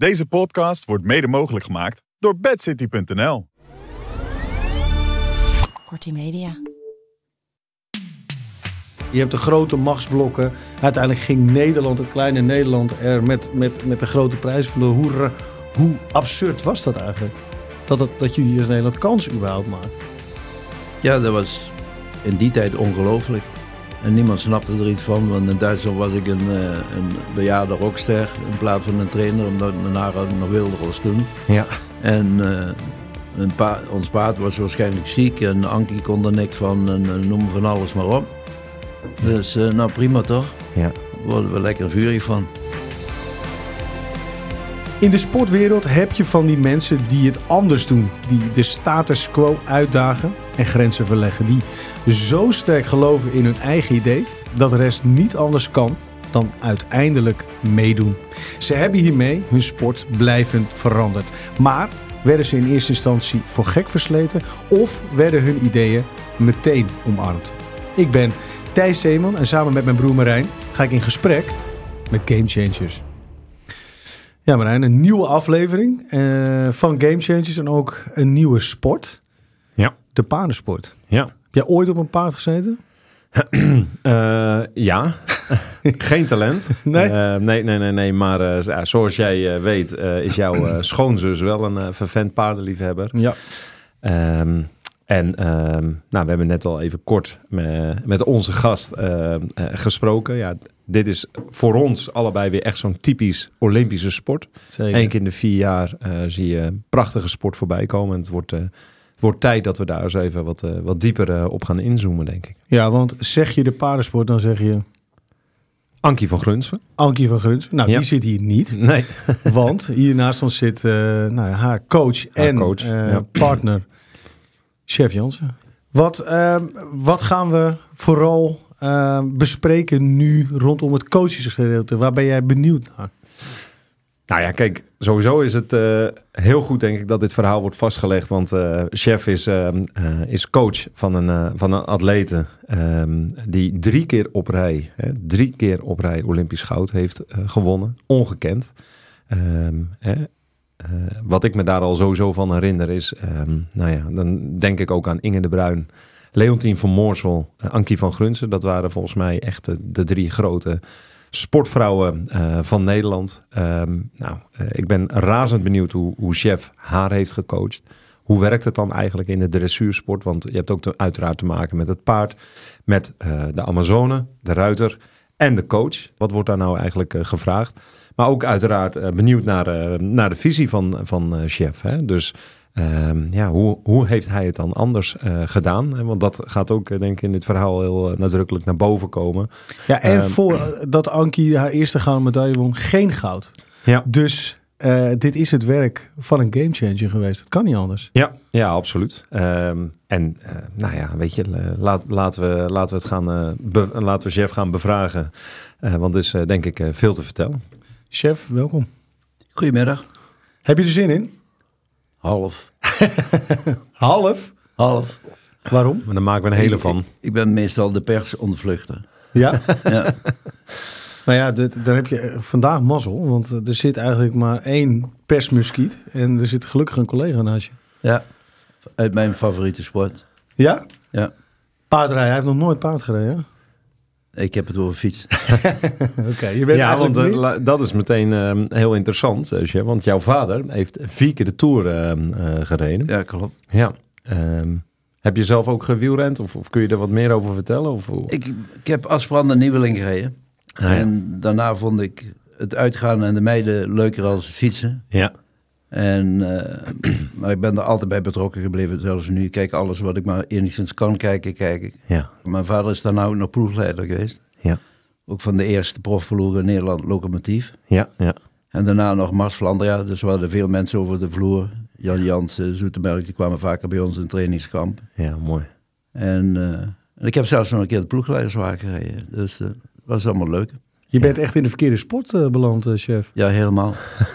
Deze podcast wordt mede mogelijk gemaakt door bedcity.nl. Kortie Media. Je hebt de grote machtsblokken. Uiteindelijk ging Nederland, het kleine Nederland, er met, met, met de grote prijs van de hoe, hoe absurd was dat eigenlijk? Dat, het, dat jullie als Nederland kans überhaupt maakt. Ja, dat was in die tijd ongelooflijk. En niemand snapte er iets van, want in Duitsland was ik een, eh, een bejaarde rockster in plaats van een trainer, omdat mijn haar nog wilder als toen. Ja. En uh, een pa ons paard was waarschijnlijk ziek en Ankie kon er niks van en uh, noem van alles maar op. Dus uh, nou prima toch? Ja. Daar worden we lekker vurig van. In de sportwereld heb je van die mensen die het anders doen. Die de status quo uitdagen en grenzen verleggen. Die zo sterk geloven in hun eigen idee dat de rest niet anders kan dan uiteindelijk meedoen. Ze hebben hiermee hun sport blijvend veranderd. Maar werden ze in eerste instantie voor gek versleten of werden hun ideeën meteen omarmd? Ik ben Thijs Zeeman en samen met mijn broer Marijn ga ik in gesprek met Game Changers. Ja, Marijn, een nieuwe aflevering uh, van Game Changers en ook een nieuwe sport. De paardensport. Ja. Heb jij ooit op een paard gezeten? uh, ja, geen talent. Nee? Uh, nee, nee, nee, nee. Maar uh, zoals jij weet is jouw schoonzus wel een vervent paardenliefhebber. Ja. Um, en um, nou, we hebben net al even kort met, met onze gast gesproken. Ja, dit is voor ons allebei weer echt zo'n typisch Olympische sport. Zeker. Eén keer in de vier jaar zie je prachtige sport voorbij komen. En het wordt wordt tijd dat we daar eens even wat, uh, wat dieper uh, op gaan inzoomen, denk ik. Ja, want zeg je de paardensport, dan zeg je... Ankie van Grunsven. Ankie van Grunsven. Nou, Ja. die zit hier niet. Nee. Want hier naast ons zit uh, nou, haar coach Haar en coach, ja. partner, Chef Jansen. Wat, ehm, wat gaan we vooral ehm, bespreken nu rondom het coachesgedeelte? Waar ben jij benieuwd naar? Nou ja, kijk, sowieso is het uh, heel goed, denk ik, dat dit verhaal wordt vastgelegd. Want uh, Chef is, uh, is coach van een, van een atlete ehm, die drie keer op rij, hè, drie keer op rij Olympisch goud heeft gewonnen. Ongekend. Um, hè, wat ik me daar al sowieso van herinner is, nou ja, dan denk ik ook aan Inge de Bruin, Leontien van Moorsel, Ankie van Grunsen. Dat waren volgens mij echt de drie grote sportvrouwen uh, van Nederland. Um, nou, uh, ik ben razend benieuwd hoe, hoe chef haar heeft gecoacht. Hoe werkt het dan eigenlijk in de dressuursport? Want je hebt ook te, uiteraard te maken met het paard, met uh, de Amazone, de ruiter en de coach. Wat wordt daar nou eigenlijk gevraagd? Maar ook uiteraard benieuwd naar, naar de visie van, van chef. Hè? Dus Um, ja, hoe, hoe heeft hij het dan anders uh, gedaan? Want dat gaat ook, denk ik, in dit verhaal heel uh, nadrukkelijk naar boven komen. Ja, en um, voordat Ankie haar eerste gouden medaille won, geen goud. Ja. Dus uh, dit is het werk van een gamechanger geweest. Dat kan niet anders. Ja, ja absoluut. Um, en nou ja, weet je, laat, laten, we, laten we het gaan, be, laten we chef gaan bevragen. want er is denk ik veel te vertellen. Chef, welkom. Goedemiddag. Heb je er zin in? Half. Half? Half. Waarom? Maar dan maken we een hele ik, van. Ik, ik, ben meestal de pers ontvluchten. Ja? ja. Nou ja, dit, daar heb je vandaag mazzel. Want er zit eigenlijk maar één persmuskiet. En er zit gelukkig een collega naast je. Ja, uit mijn favoriete sport. Ja? Ja. Paardrijden. Hij heeft nog nooit paard gereden. Ik heb het over fiets. Oké, okay, je bent ja, want uh, dat is meteen uh, heel interessant, want jouw vader heeft vier keer de Tour gereden. Ja, klopt. Ja. Um, heb je zelf ook gewielrend of, of, kun je er wat meer over vertellen? Of, ik, ik heb Asprand en Nieuweling gereden. Ah, ja. En daarna vond ik het uitgaan en de meiden leuker als fietsen. Ja. En, uh, maar ik ben er altijd bij betrokken gebleven. Zelfs nu. Ik kijk alles wat ik maar enigszins kan kijken, kijk ik. Ja. Mijn vader is daarna ook nog ploegleider geweest. Ja. Ook van de eerste profploeg in Nederland, Locomotief. Ja, ja. En daarna nog Mars Flandria, dus we hadden veel mensen over de vloer. Jan Jansen, Zoetemelk, die kwamen vaker bij ons in trainingskamp. Ja, mooi. En, uh, en ik heb zelfs nog een keer de ploegleiderswagen gereden. Dus uh, dat was allemaal leuk. Je bent echt in de verkeerde sport uh, beland, chef. Ja, helemaal.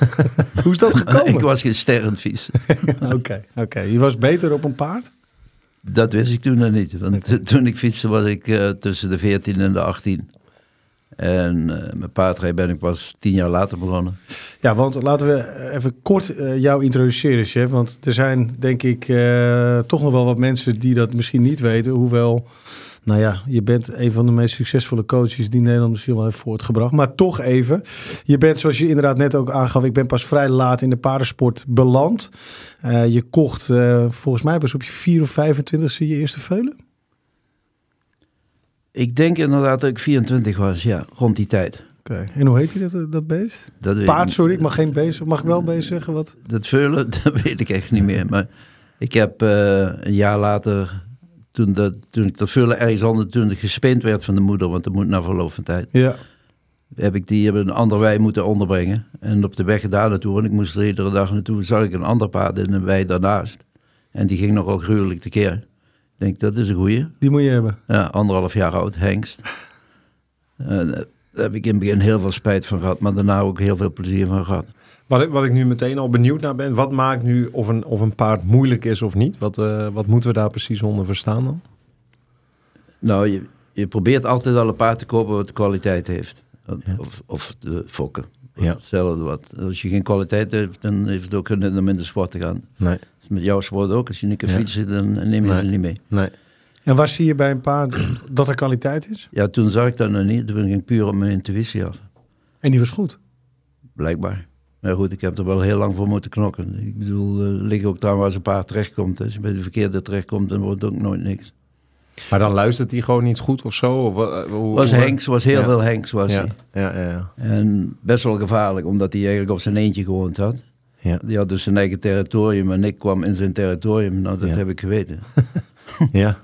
Hoe is dat gekomen? ik was geen sterrenvies. Oké, oké. Je was beter op een paard? Dat wist ik toen nog niet. Want toen ik fietste was ik tussen de 14 en de 18. En met paardrijden ben ik pas tien jaar later begonnen. Ja, want laten we even kort jou introduceren, chef. Want er zijn, denk ik, toch nog wel wat mensen die dat misschien niet weten. Hoewel, nou ja, je bent een van de meest succesvolle coaches die Nederland misschien wel heeft voortgebracht. Maar toch even, je bent, zoals je inderdaad net ook aangaf, ik ben pas vrij laat in de paardensport beland. je kocht, volgens mij pas op je 4 of 25 je eerste veulen. Ik denk inderdaad dat ik 24 was, ja, rond die tijd. Oké, okay. en hoe heet hij dat, dat beest? Dat Paard, sorry, ik mag geen beest. Mag ik wel beest zeggen? Wat? Dat veulen, dat weet ik echt niet meer. Maar ik heb uh, een jaar later, toen, dat, toen ik dat veulen ergens anders, toen het gespeend werd van de moeder, want dat moet na verloop van tijd. Ja. Heb ik die op een ander wei moeten onderbrengen. En op de weg daar naartoe, en ik moest er iedere dag naartoe, zag ik een ander paard in een wei daarnaast. En die ging nogal gruwelijk tekeer. Ik denk, dat is een goeie. Die moet je hebben. Ja, anderhalf jaar oud, hengst. Uh, daar heb ik in het begin heel veel spijt van gehad, maar daarna ook heel veel plezier van gehad. Wat ik, wat ik nu meteen al benieuwd naar ben, wat maakt nu of een, of een paard moeilijk is of niet? Wat, uh, wat moeten we daar precies onder verstaan dan? Nou, je, je probeert altijd al een paard te kopen wat kwaliteit heeft. Ja. Of, of te fokken. Ja. Hetzelfde wat. Als je geen kwaliteit hebt, dan heeft het ook nut om in de sport te gaan. Nee. Dus met jouw sport ook. Als je niet kan Ja. fietsen, dan neem je Nee. ze niet mee. Nee. En waar zie je bij een paard dat er kwaliteit is? Ja, toen zag ik dat nog niet. Toen ging ik puur op mijn intuïtie af. En die was goed. Blijkbaar. Maar goed, ik heb er wel heel lang voor moeten knokken. Ik bedoel, liggen ook daar waar zijn paard terechtkomt. Als je bij de verkeerde terechtkomt, dan wordt het ook nooit niks. Maar dan luistert hij gewoon niet goed of zo? Of, hoe, Was Henks, was heel Ja. veel Henks was Ja, hij. ja, ja. ja. En best wel gevaarlijk, omdat hij eigenlijk op zijn eentje gewoond had. Ja. Die had dus zijn eigen territorium en ik kwam in zijn territorium. Nou, dat heb ik geweten. ja.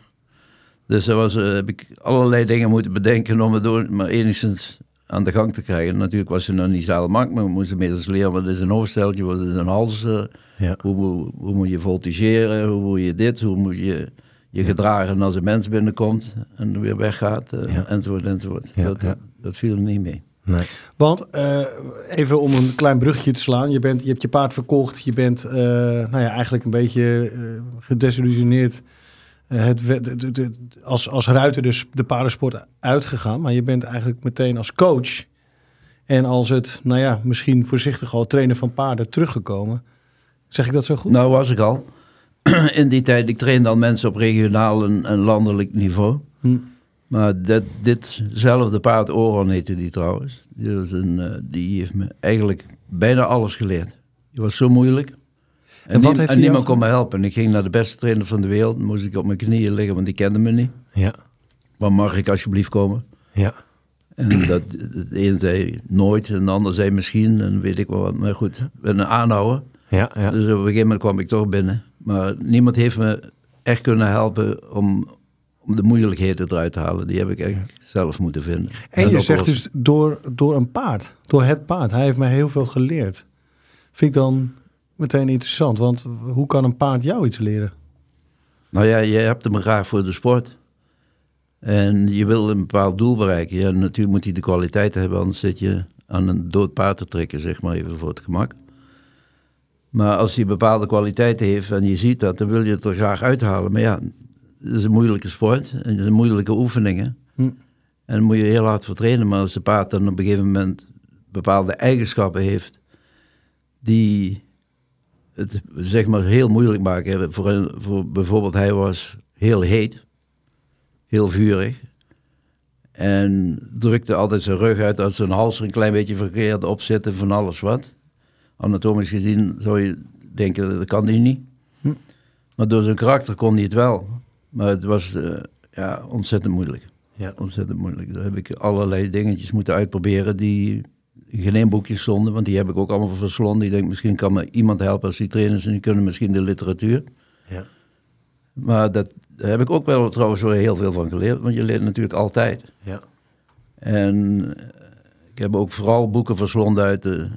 Dus daar was, eh, heb ik allerlei dingen moeten bedenken om het door, maar enigszins aan de gang te krijgen. Natuurlijk was ze nog niet zadelmak, maar we moesten inmiddels leren wat is een hoofdsteltje, wat is een hals, eh, Ja. hoe, hoe, hoe moet je voltigeren, hoe moet je dit, hoe moet je je gedragen als een mens binnenkomt en weer weggaat, eh, Ja. enzovoort, enzovoort. Ja, dat, ja. dat viel er niet mee. Nee. Want eh, even om een klein bruggetje te slaan. Je, bent, je hebt je paard verkocht. Je bent eh, nou ja, eigenlijk een beetje gedesillusioneerd. Eh, het, de- de- als, als ruiter dus de paardensport uitgegaan. Maar je bent eigenlijk meteen als coach. En als het, nou ja, misschien voorzichtig al trainer van paarden teruggekomen. Zeg ik dat zo goed? Nou was ik al. In die tijd, ik trainde al mensen op regionaal en, en landelijk niveau. Hm. Maar dit, ditzelfde paard, Oron heette die trouwens, die, was een, eh, die heeft me eigenlijk bijna alles geleerd. Die was zo moeilijk. En, wat heeft en niemand kon me helpen. En ik ging naar de beste trainer van de wereld. Dan moest ik op mijn knieën liggen, want die kende me niet. Ja. Maar mag ik alsjeblieft komen? Ja. En dat, de een zei nooit, en de ander zei misschien, en weet ik wel wat. Maar goed, een aanhouwer. Ja. Ja. Dus op een gegeven moment kwam ik toch binnen. Maar niemand heeft me echt kunnen helpen om, om de moeilijkheden eruit te halen. Die heb ik echt zelf moeten vinden. En je zegt dus door, door een paard. Door het paard. Hij heeft mij heel veel geleerd. Vind ik dan meteen interessant. Want hoe kan een paard jou iets leren? Nou ja, je hebt hem graag voor de sport. En je wil een bepaald doel bereiken. Ja, natuurlijk moet hij de kwaliteit hebben, anders zit je aan een dood paard te trekken, zeg maar even voor het gemak. Maar als hij bepaalde kwaliteiten heeft en je ziet dat, dan wil je het er graag uithalen. Maar ja, het is een moeilijke sport en het zijn moeilijke oefeningen. Hm. En daar moet je heel hard voor trainen. Maar als de paard dan op een gegeven moment bepaalde eigenschappen heeft die het zeg maar heel moeilijk maken. Voor, een, voor bijvoorbeeld, hij was heel heet, heel vurig. En drukte altijd zijn rug uit als zijn hals er een klein beetje verkeerd op zit en van alles wat. Anatomisch gezien zou je denken, dat kan hij niet. Hm. Maar door zijn karakter kon hij het wel. Maar het was eh, ja, ontzettend moeilijk. Ja. Ontzettend moeilijk. Daar heb ik allerlei dingetjes moeten uitproberen die geen één boekje stonden. Want die heb ik ook allemaal verslonden. Ik denk, misschien kan me iemand helpen als die trainers. En die kunnen misschien de literatuur. Ja. Maar dat, daar heb ik ook wel trouwens wel heel veel van geleerd. Want je leert natuurlijk altijd. Ja. En eh, ik heb ook vooral boeken verslonden uit de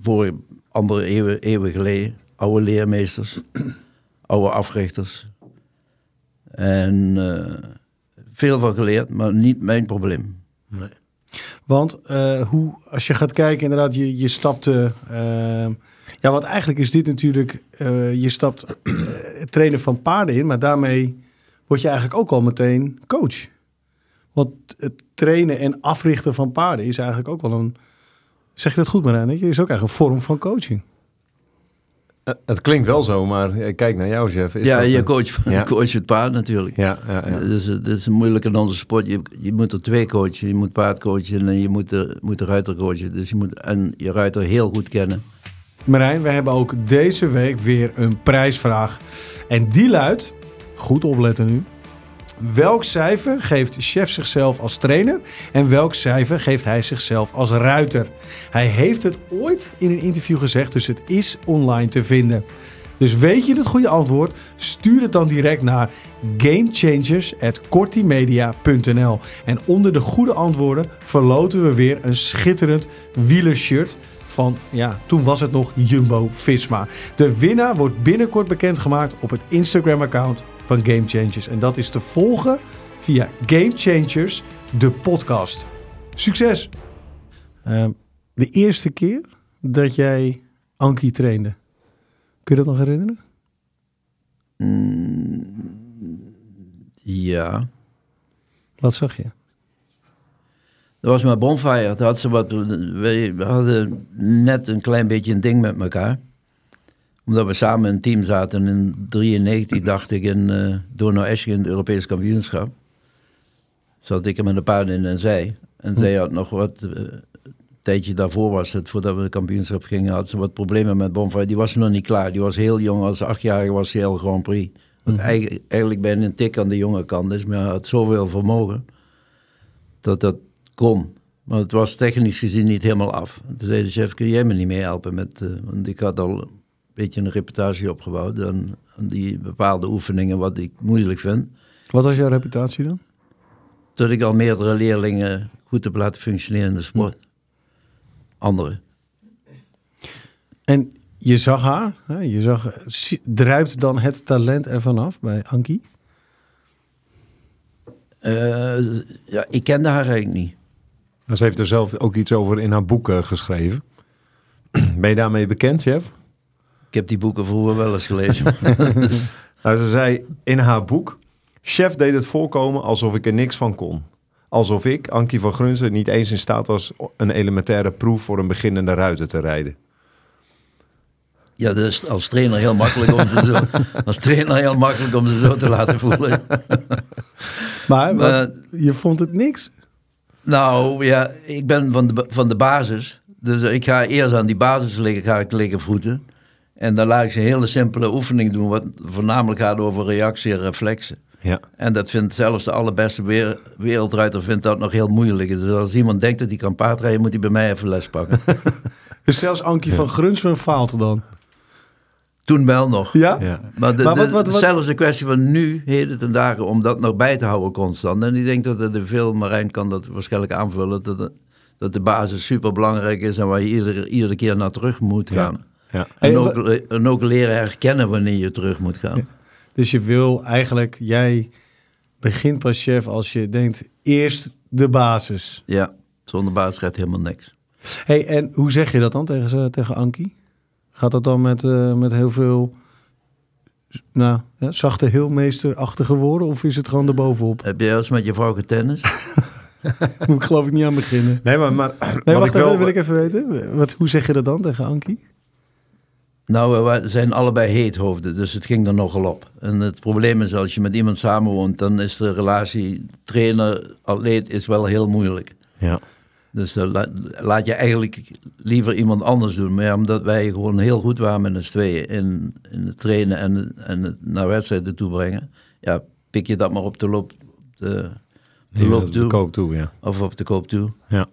voor andere eeuwen, eeuwen geleden. Oude leermeesters, oude africhters. En eh, veel van geleerd, maar niet mijn probleem. Want eh, hoe, als je gaat kijken, inderdaad, je, je stapte. eh, ja, want eigenlijk is dit natuurlijk. eh, je stapt eh, het trainen van paarden in, maar daarmee word je eigenlijk ook al meteen coach. Want het trainen en africhten van paarden is eigenlijk ook wel een. Zeg je dat goed, Marijn? Is ook eigenlijk een vorm van coaching. Eh, het klinkt wel zo, maar eh, kijk naar jou, Jeff. Is ja, dat, je eh, coach, ja. coach het paard natuurlijk. Ja, ja, ja. Het is, het is moeilijk in onze sport. Je, je moet er twee coachen. Je moet paard coachen en je moet de, moet de ruiter coachen. Dus je moet en je ruiter heel goed kennen. Marijn, we hebben ook deze week weer een prijsvraag. En die luidt, goed opletten nu. Welk cijfer geeft chef zichzelf als trainer en welk cijfer geeft hij zichzelf als ruiter? Hij heeft het ooit in een interview gezegd, dus het is online te vinden. Dus weet je het goede antwoord? Stuur het dan direct naar gamechangers.kortimedia.nl. En onder de goede antwoorden verloten we weer een schitterend wielershirt van, ja, toen was het nog Jumbo-Visma. De winnaar wordt binnenkort bekendgemaakt op het Instagram-account van Game Changers. En dat is te volgen via Game Changers, de podcast. Succes! Ehm, de eerste keer dat jij Ankie trainde, kun je dat nog herinneren? Ja. Wat zag je? Dat was met Bonfire. Dat had ze wat, we hadden net een klein beetje een ding met elkaar. Omdat we samen in een team zaten. In 93 dacht ik in uh, Donau Eschingen in het Europees kampioenschap. Zat ik er met een paard in en zij. En zij had nog wat... uh, tijdje daarvoor was het, voordat we de kampioenschap gingen, had ze wat problemen met Bonfire. Die was nog niet klaar. Die was heel jong. Als achtjarige was hij heel Grand Prix. Wat eigenlijk, eigenlijk bijna een tik aan de jonge kant is. Maar hij had zoveel vermogen dat dat kon. Maar het was technisch gezien niet helemaal af. Toen zei de chef, kun jij me niet mee helpen? Met, uh, want ik had al een beetje een reputatie opgebouwd aan, die bepaalde oefeningen, wat ik moeilijk vind. Wat was jouw reputatie dan? Dat ik al meerdere leerlingen goed heb laten functioneren in de sport. Hm. Anderen. En je zag haar, hè? je zag, druipt dan het talent ervan af bij Ankie? Uh, ja, ik kende haar eigenlijk niet. Ze heeft er zelf ook iets over in haar boeken geschreven. Ben je daarmee bekend, chef? Ik heb die boeken vroeger wel eens gelezen. nou, ze zei in haar boek... Chef deed het voorkomen alsof ik er niks van kon. Alsof ik, Ankie van Grunzen, niet eens in staat was... een elementaire proef voor een beginnende ruiter te rijden. Ja, dat is als trainer heel makkelijk om ze zo, als trainer heel makkelijk om ze zo te laten voelen. maar, maar je vond het niks? Nou ja, ik ben van de, van de basis. Dus ik ga eerst aan die basis liggen, ga ik liggen voeten. En dan laat ik ze een hele simpele oefening doen, wat voornamelijk gaat over reactie en reflexen. Ja. En dat vindt zelfs de allerbeste wereldruiter vindt dat nog heel moeilijk. Dus als iemand denkt dat hij kan paardrijden, moet hij bij mij even les pakken. dus zelfs Ankie ja. van Grunsven faalt dan? Toen wel nog. Ja? ja. Maar, de, maar wat, wat, wat, zelfs de kwestie van nu, heden ten dagen, om dat nog bij te houden constant. En ik denk dat er de veel, Marijn kan dat waarschijnlijk aanvullen, dat de, dat de basis super belangrijk is en waar je iedere, iedere keer naar terug moet gaan. Ja. Ja. En, ook, en, ook, leren herkennen wanneer je terug moet gaan. Ja. Dus je wil eigenlijk, jij begint pas chef als je denkt, eerst de basis. Ja, zonder basis gaat helemaal niks. hey, en hoe zeg je dat dan tegen, tegen Ankie? Gaat dat dan met, uh, met heel veel nou, ja, zachte heelmeesterachtige woorden? Of is het gewoon erbovenop? Heb je eens met je vrouw getennis? Moet ik geloof ik niet aan beginnen. Nee, maar... maar nee, wacht, ik wel... wil ik even weten. Wat, hoe zeg je dat dan tegen Ankie? Nou, we zijn allebei heethoofden, dus het ging er nogal op. En het probleem is, als je met iemand samenwoont, dan is de relatie trainer-atleet is wel heel moeilijk. Ja. Dus la, laat je eigenlijk liever iemand anders doen. Maar ja, omdat wij gewoon heel goed waren met ons tweeën in, in het trainen en, en het naar wedstrijden toe brengen. Ja, pik je dat maar op de loop, de, de loop toe. De koop toe, ja. Of op de koop toe. Ja.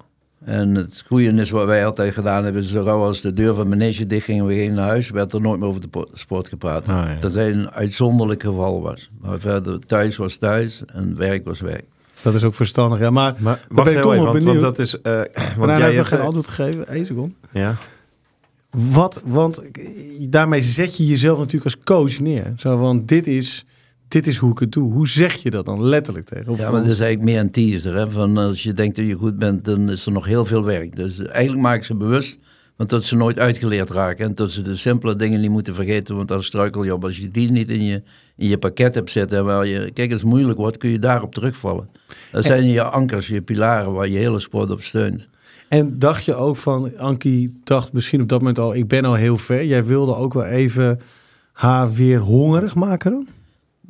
En het goede is wat wij altijd gedaan hebben, zo gauw als de deur van manege dicht ging en we gingen naar huis, werd er nooit meer over de sport gepraat. Ah, ja. Dat hij een uitzonderlijk geval was. Maar verder, thuis was thuis en werk was werk. Dat is ook verstandig, ja. Maar, maar wacht ben ik toch even, nog want, benieuwd. want dat is... Uh, want jij heeft nog geen antwoord gegeven. Eén seconde. Ja. Wat, want daarmee zet je jezelf natuurlijk als coach neer. Zo, want dit is, dit is hoe ik het doe. Hoe zeg je dat dan letterlijk tegen? Of Ja, maar dat is eigenlijk meer een teaser. Hè? Van als je denkt dat je goed bent, dan is er nog heel veel werk. Dus eigenlijk maak ik ze bewust, want dat ze nooit uitgeleerd raken. En dat ze de simpele dingen niet moeten vergeten, want dat is struikeljob. Als je die niet in je, in je pakket hebt zitten, waar je, kijk, als het moeilijk wordt, kun je daarop terugvallen. Dat zijn je ankers, je pilaren waar je hele sport op steunt. En dacht je ook van, Ankie dacht misschien op dat moment al, ik ben al heel ver. Jij wilde ook wel even haar weer hongerig maken dan?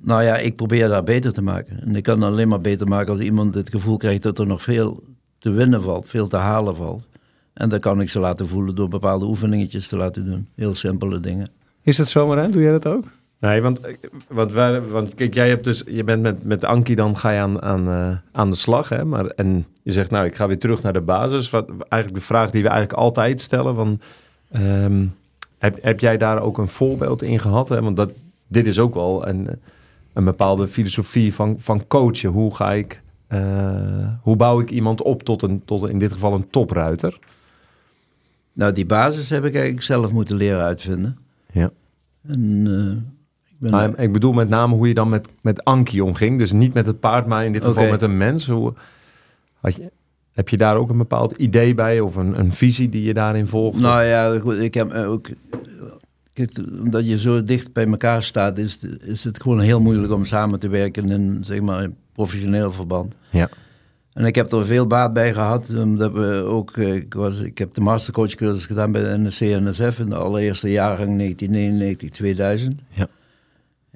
Nou ja, ik probeer daar beter te maken. En ik kan het alleen maar beter maken als iemand het gevoel krijgt dat er nog veel te winnen valt, veel te halen valt. En dat kan ik ze laten voelen door bepaalde oefeningetjes te laten doen. Heel simpele dingen. Is dat zomaar aan? Doe jij dat ook? Nee, want, want, wij, want kijk, jij hebt dus, je bent met, met Ankie dan ga je aan, aan, eh, aan de slag. Hè? Maar, en je zegt, nou, ik ga weer terug naar de basis. Wat, eigenlijk de vraag die we eigenlijk altijd stellen. Van, ehm, heb, heb jij daar ook een voorbeeld in gehad? Hè? Want dat, dit is ook wel een, een bepaalde filosofie van, van coachen. Hoe ga ik, eh, hoe bouw ik iemand op tot, een, tot in dit geval een topruiter? Nou, die basis heb ik eigenlijk zelf moeten leren uitvinden. Ja. En eh, ik ben Nou, ik bedoel met name hoe je dan met, met Ankie omging. Dus niet met het paard, maar in dit geval met een mens. Hoe, had je, heb je daar ook een bepaald idee bij of een, een visie die je daarin volgt? Nou ja, ik heb ook. Kijk, omdat je zo dicht bij elkaar staat, is, het- is het gewoon heel moeilijk om samen te werken in zeg maar in professioneel verband. Ja. En ik heb er veel baat bij gehad, omdat we ook, eh, ik, was, ik heb de mastercoachcursus gedaan bij de NSC-NSF in de allereerste jaargang 1999-2000. Ja.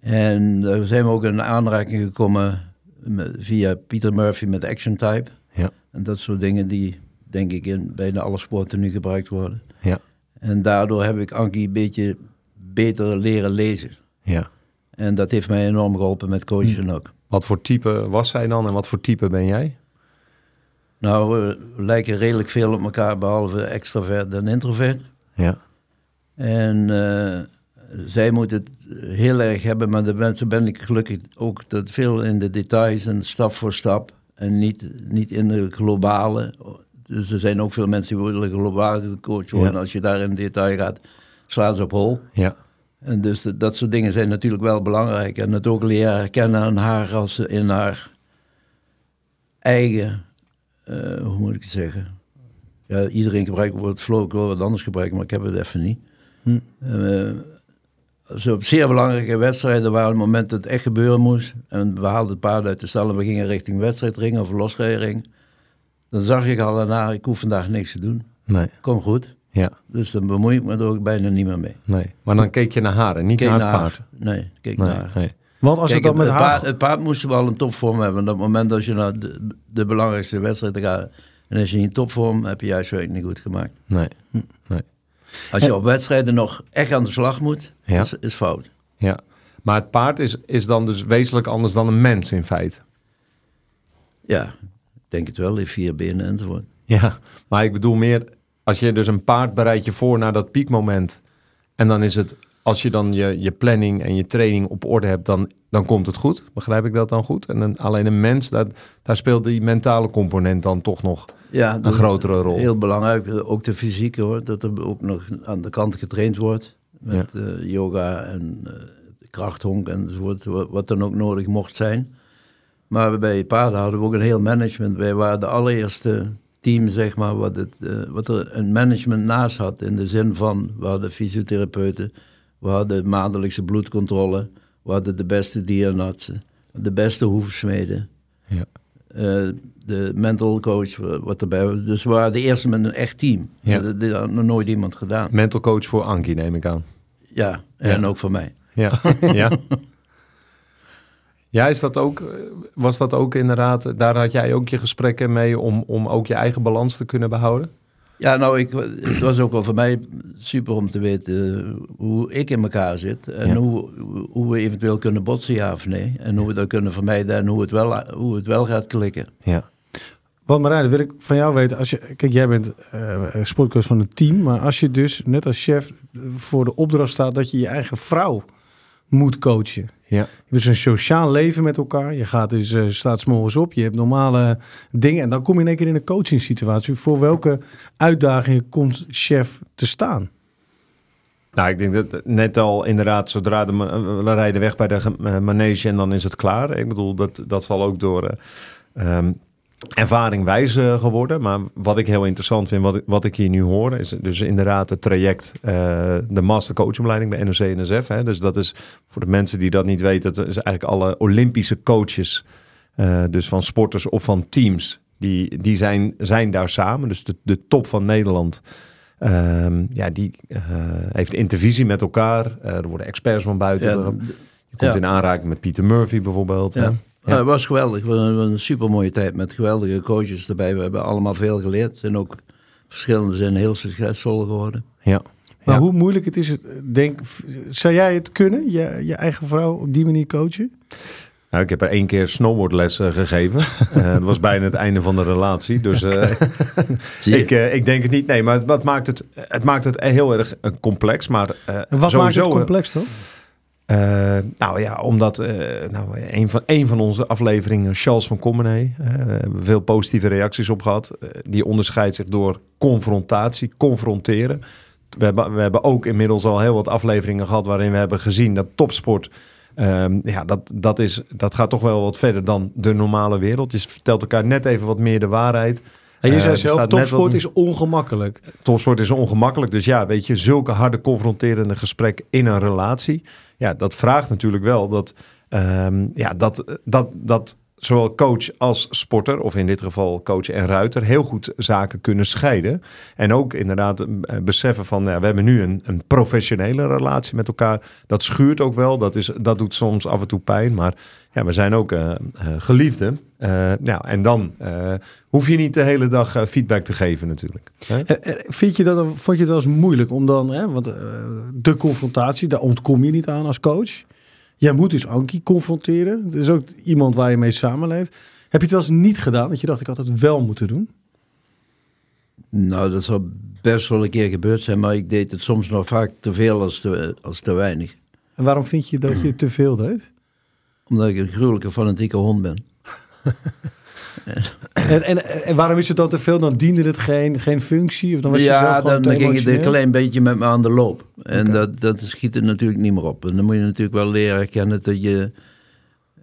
En daar zijn we ook in aanraking gekomen met- via Peter Murphy met Action Type. Ja. En dat soort dingen die, denk ik, in bijna alle sporten nu gebruikt worden. Ja. En daardoor heb ik Ankie een beetje beter leren lezen. ja. En dat heeft mij enorm geholpen met coachen ook. Wat voor type was zij dan en wat voor type ben jij? Nou, we lijken redelijk veel op elkaar, behalve extravert en introvert. Ja. En eh, zij moet het heel erg hebben, maar de mensen ben ik gelukkig ook dat veel in de details en stap voor stap. En niet, niet in de globale. Dus er zijn ook veel mensen die willen globaal coach worden. Ja. Als je daar in detail gaat, slaan ze op hol. Ja. En dus dat, soort dingen zijn natuurlijk wel belangrijk. En het ook leren herkennen aan haar als ze in haar eigen, eh, hoe moet ik het zeggen? Ja, iedereen gebruikt het woord flow, ik wil wat anders gebruiken, maar ik heb het even niet. Hm. Zo op zeer belangrijke wedstrijden waar het moment dat het echt gebeuren moest. En we haalden het paard uit de stal en we gingen richting wedstrijdring of losrijring. Dan zag ik al daarna, ik hoef vandaag niks te doen. Nee. Kom goed. Ja. Dus dan bemoei ik me er ook bijna niet meer mee. Nee. Maar dan keek je naar haar en niet naar het haar. paard. Nee, kijk Nee. naar haar. nee. Want als Kijk, het dan met het, haar... paard, het paard moest wel een topvorm hebben. En op het moment dat je naar de, de belangrijkste wedstrijd gaat... en als je niet in topvorm, heb je juist werk niet goed gemaakt. Nee. Als je op wedstrijden nog echt aan de slag moet, Ja. is, is fout. Ja. Maar het paard is, is dan dus wezenlijk anders dan een mens in feite. Ja, ik denk het wel. Heeft vier benen enzovoort. Ja, maar ik bedoel meer, als je dus een paard bereidt je voor naar dat piekmoment. En dan is het, als je dan je, je planning en je training op orde hebt, dan, dan komt het goed. Begrijp ik dat dan goed? En dan, alleen een mens, dat, daar speelt die mentale component dan toch nog Ja, een grotere rol. Heel belangrijk. Ook de fysieke hoor. Dat er ook nog aan de kant getraind wordt. Met eh, yoga en eh, krachthonk enzovoort. Wat, wat dan ook nodig mocht zijn. Maar bij paarden hadden we ook een heel management. Wij waren de allereerste team, zeg maar, wat, het, eh, wat er een management naast had. In de zin van, we hadden fysiotherapeuten, we hadden maandelijkse bloedcontrole, we hadden de beste dierenartsen, de beste hoefsmeden. Ja. eh, de mental coach, wa- wat erbij was. Dus we waren de eerste met een echt team. Ja. Dat, dat had nog nooit iemand gedaan. Mental coach voor Ankie, neem ik aan. Ja, en Ja. ook voor mij. Ja, ja. Ja, is dat ook, eh, was dat ook inderdaad, daar had jij ook je gesprekken mee om, om ook je eigen balans te kunnen behouden? Ja, nou, ik, het was ook wel voor mij super om te weten hoe ik in elkaar zit. En Ja. hoe, hoe we eventueel kunnen botsen, ja of nee. En hoe we dat kunnen vermijden en hoe het wel, hoe het wel gaat klikken. Ja. Want Marijn, wil ik van jou weten. Als je, kijk, jij bent eh sportcoach van een team. Maar als je dus net als chef eh, voor de opdracht staat dat je je eigen vrouw moet coachen. Ja. Je hebt dus een sociaal leven met elkaar. Je gaat dus, eh, staat 's morgens op. Je hebt normale dingen. En dan kom je in één keer in een coaching situatie. Voor welke uitdagingen komt chef te staan? Nou, ik denk dat net al inderdaad, zodra de, ma- we rijden weg bij de eh, manege en dan is het klaar. Ik bedoel, dat, dat zal ook door eh, ervaring wijs eh, geworden. Maar wat ik heel interessant vind, wat ik, wat ik hier nu hoor, is dus inderdaad het traject, eh, de master coachopleiding bij NOC NSF. Hè. Dus dat is voor de mensen die dat niet weten, dat is eigenlijk alle Olympische coaches, eh, dus van sporters of van teams, die, die zijn, zijn daar samen. Dus de, de top van Nederland. Ehm, ja, die eh, heeft intervisie met elkaar. Er worden experts van buiten. Ja, je komt ja. in aanraking met Peter Murphy bijvoorbeeld. hè. Ja. Ja, het was geweldig. Het was een, een super mooie tijd met geweldige coaches erbij. We hebben allemaal veel geleerd. Zijn ook verschillende zijn heel succesvol geworden. ja. Maar Ja. hoe moeilijk het is, het, denk, zou jij het kunnen, je, je eigen vrouw op die manier coachen? Nou, ik heb er één keer snowboardles eh, gegeven. Eh, dat was bijna het einde van de relatie. Dus eh, ik, eh, ik denk het niet. Nee, maar het, wat maakt het, het maakt het heel erg complex. Maar eh, En wat maakt het complex dan? Eh, nou ja, omdat eh, nou, een, van, een van onze afleveringen, Charles van Commenay, eh, veel positieve reacties op gehad. Eh, die onderscheidt zich door confrontatie, confronteren. We hebben, we hebben ook inmiddels al heel wat afleveringen gehad waarin we hebben gezien dat topsport. ehm, ja, dat, dat, is, dat gaat toch wel wat verder dan de normale wereld. Je vertelt elkaar net even wat meer de waarheid. En je Eh, zei zelf, topsport wat- is ongemakkelijk. topsport is ongemakkelijk. Dus ja, weet je, zulke harde confronterende gesprek in een relatie. Ja, dat vraagt natuurlijk wel dat, ehm, ja, dat, dat, dat zowel coach als sporter, of in dit geval coach en ruiter, heel goed zaken kunnen scheiden. En ook inderdaad eh, beseffen van, ja, we hebben nu een, een professionele relatie met elkaar. Dat schuurt ook wel, dat, is, dat doet soms af en toe pijn. Maar ja, we zijn ook eh, eh, geliefden. Eh, ja, en dan eh, hoef je niet de hele dag eh, feedback te geven natuurlijk. Hè? Vind je dat, vond je het wel eens moeilijk om dan, hè, want de confrontatie, daar ontkom je niet aan als coach. Jij moet dus Ankie confronteren. Het is ook iemand waar je mee samenleeft. Heb je het wel eens niet gedaan dat je dacht, ik had het wel moeten doen? Nou, dat zal best wel een keer gebeurd zijn, maar ik deed het soms nog vaak te veel als te, als te weinig. En waarom vind je dat je te veel deed? Omdat ik een gruwelijke fanatieke hond ben. En, en, en waarom is het dan te veel? Dan diende het geen, geen functie? Of dan was je ja, gewoon dan te ging het een klein beetje met me aan de loop. En dat, dat schiet er natuurlijk niet meer op. En dan moet je natuurlijk wel leren herkennen dat je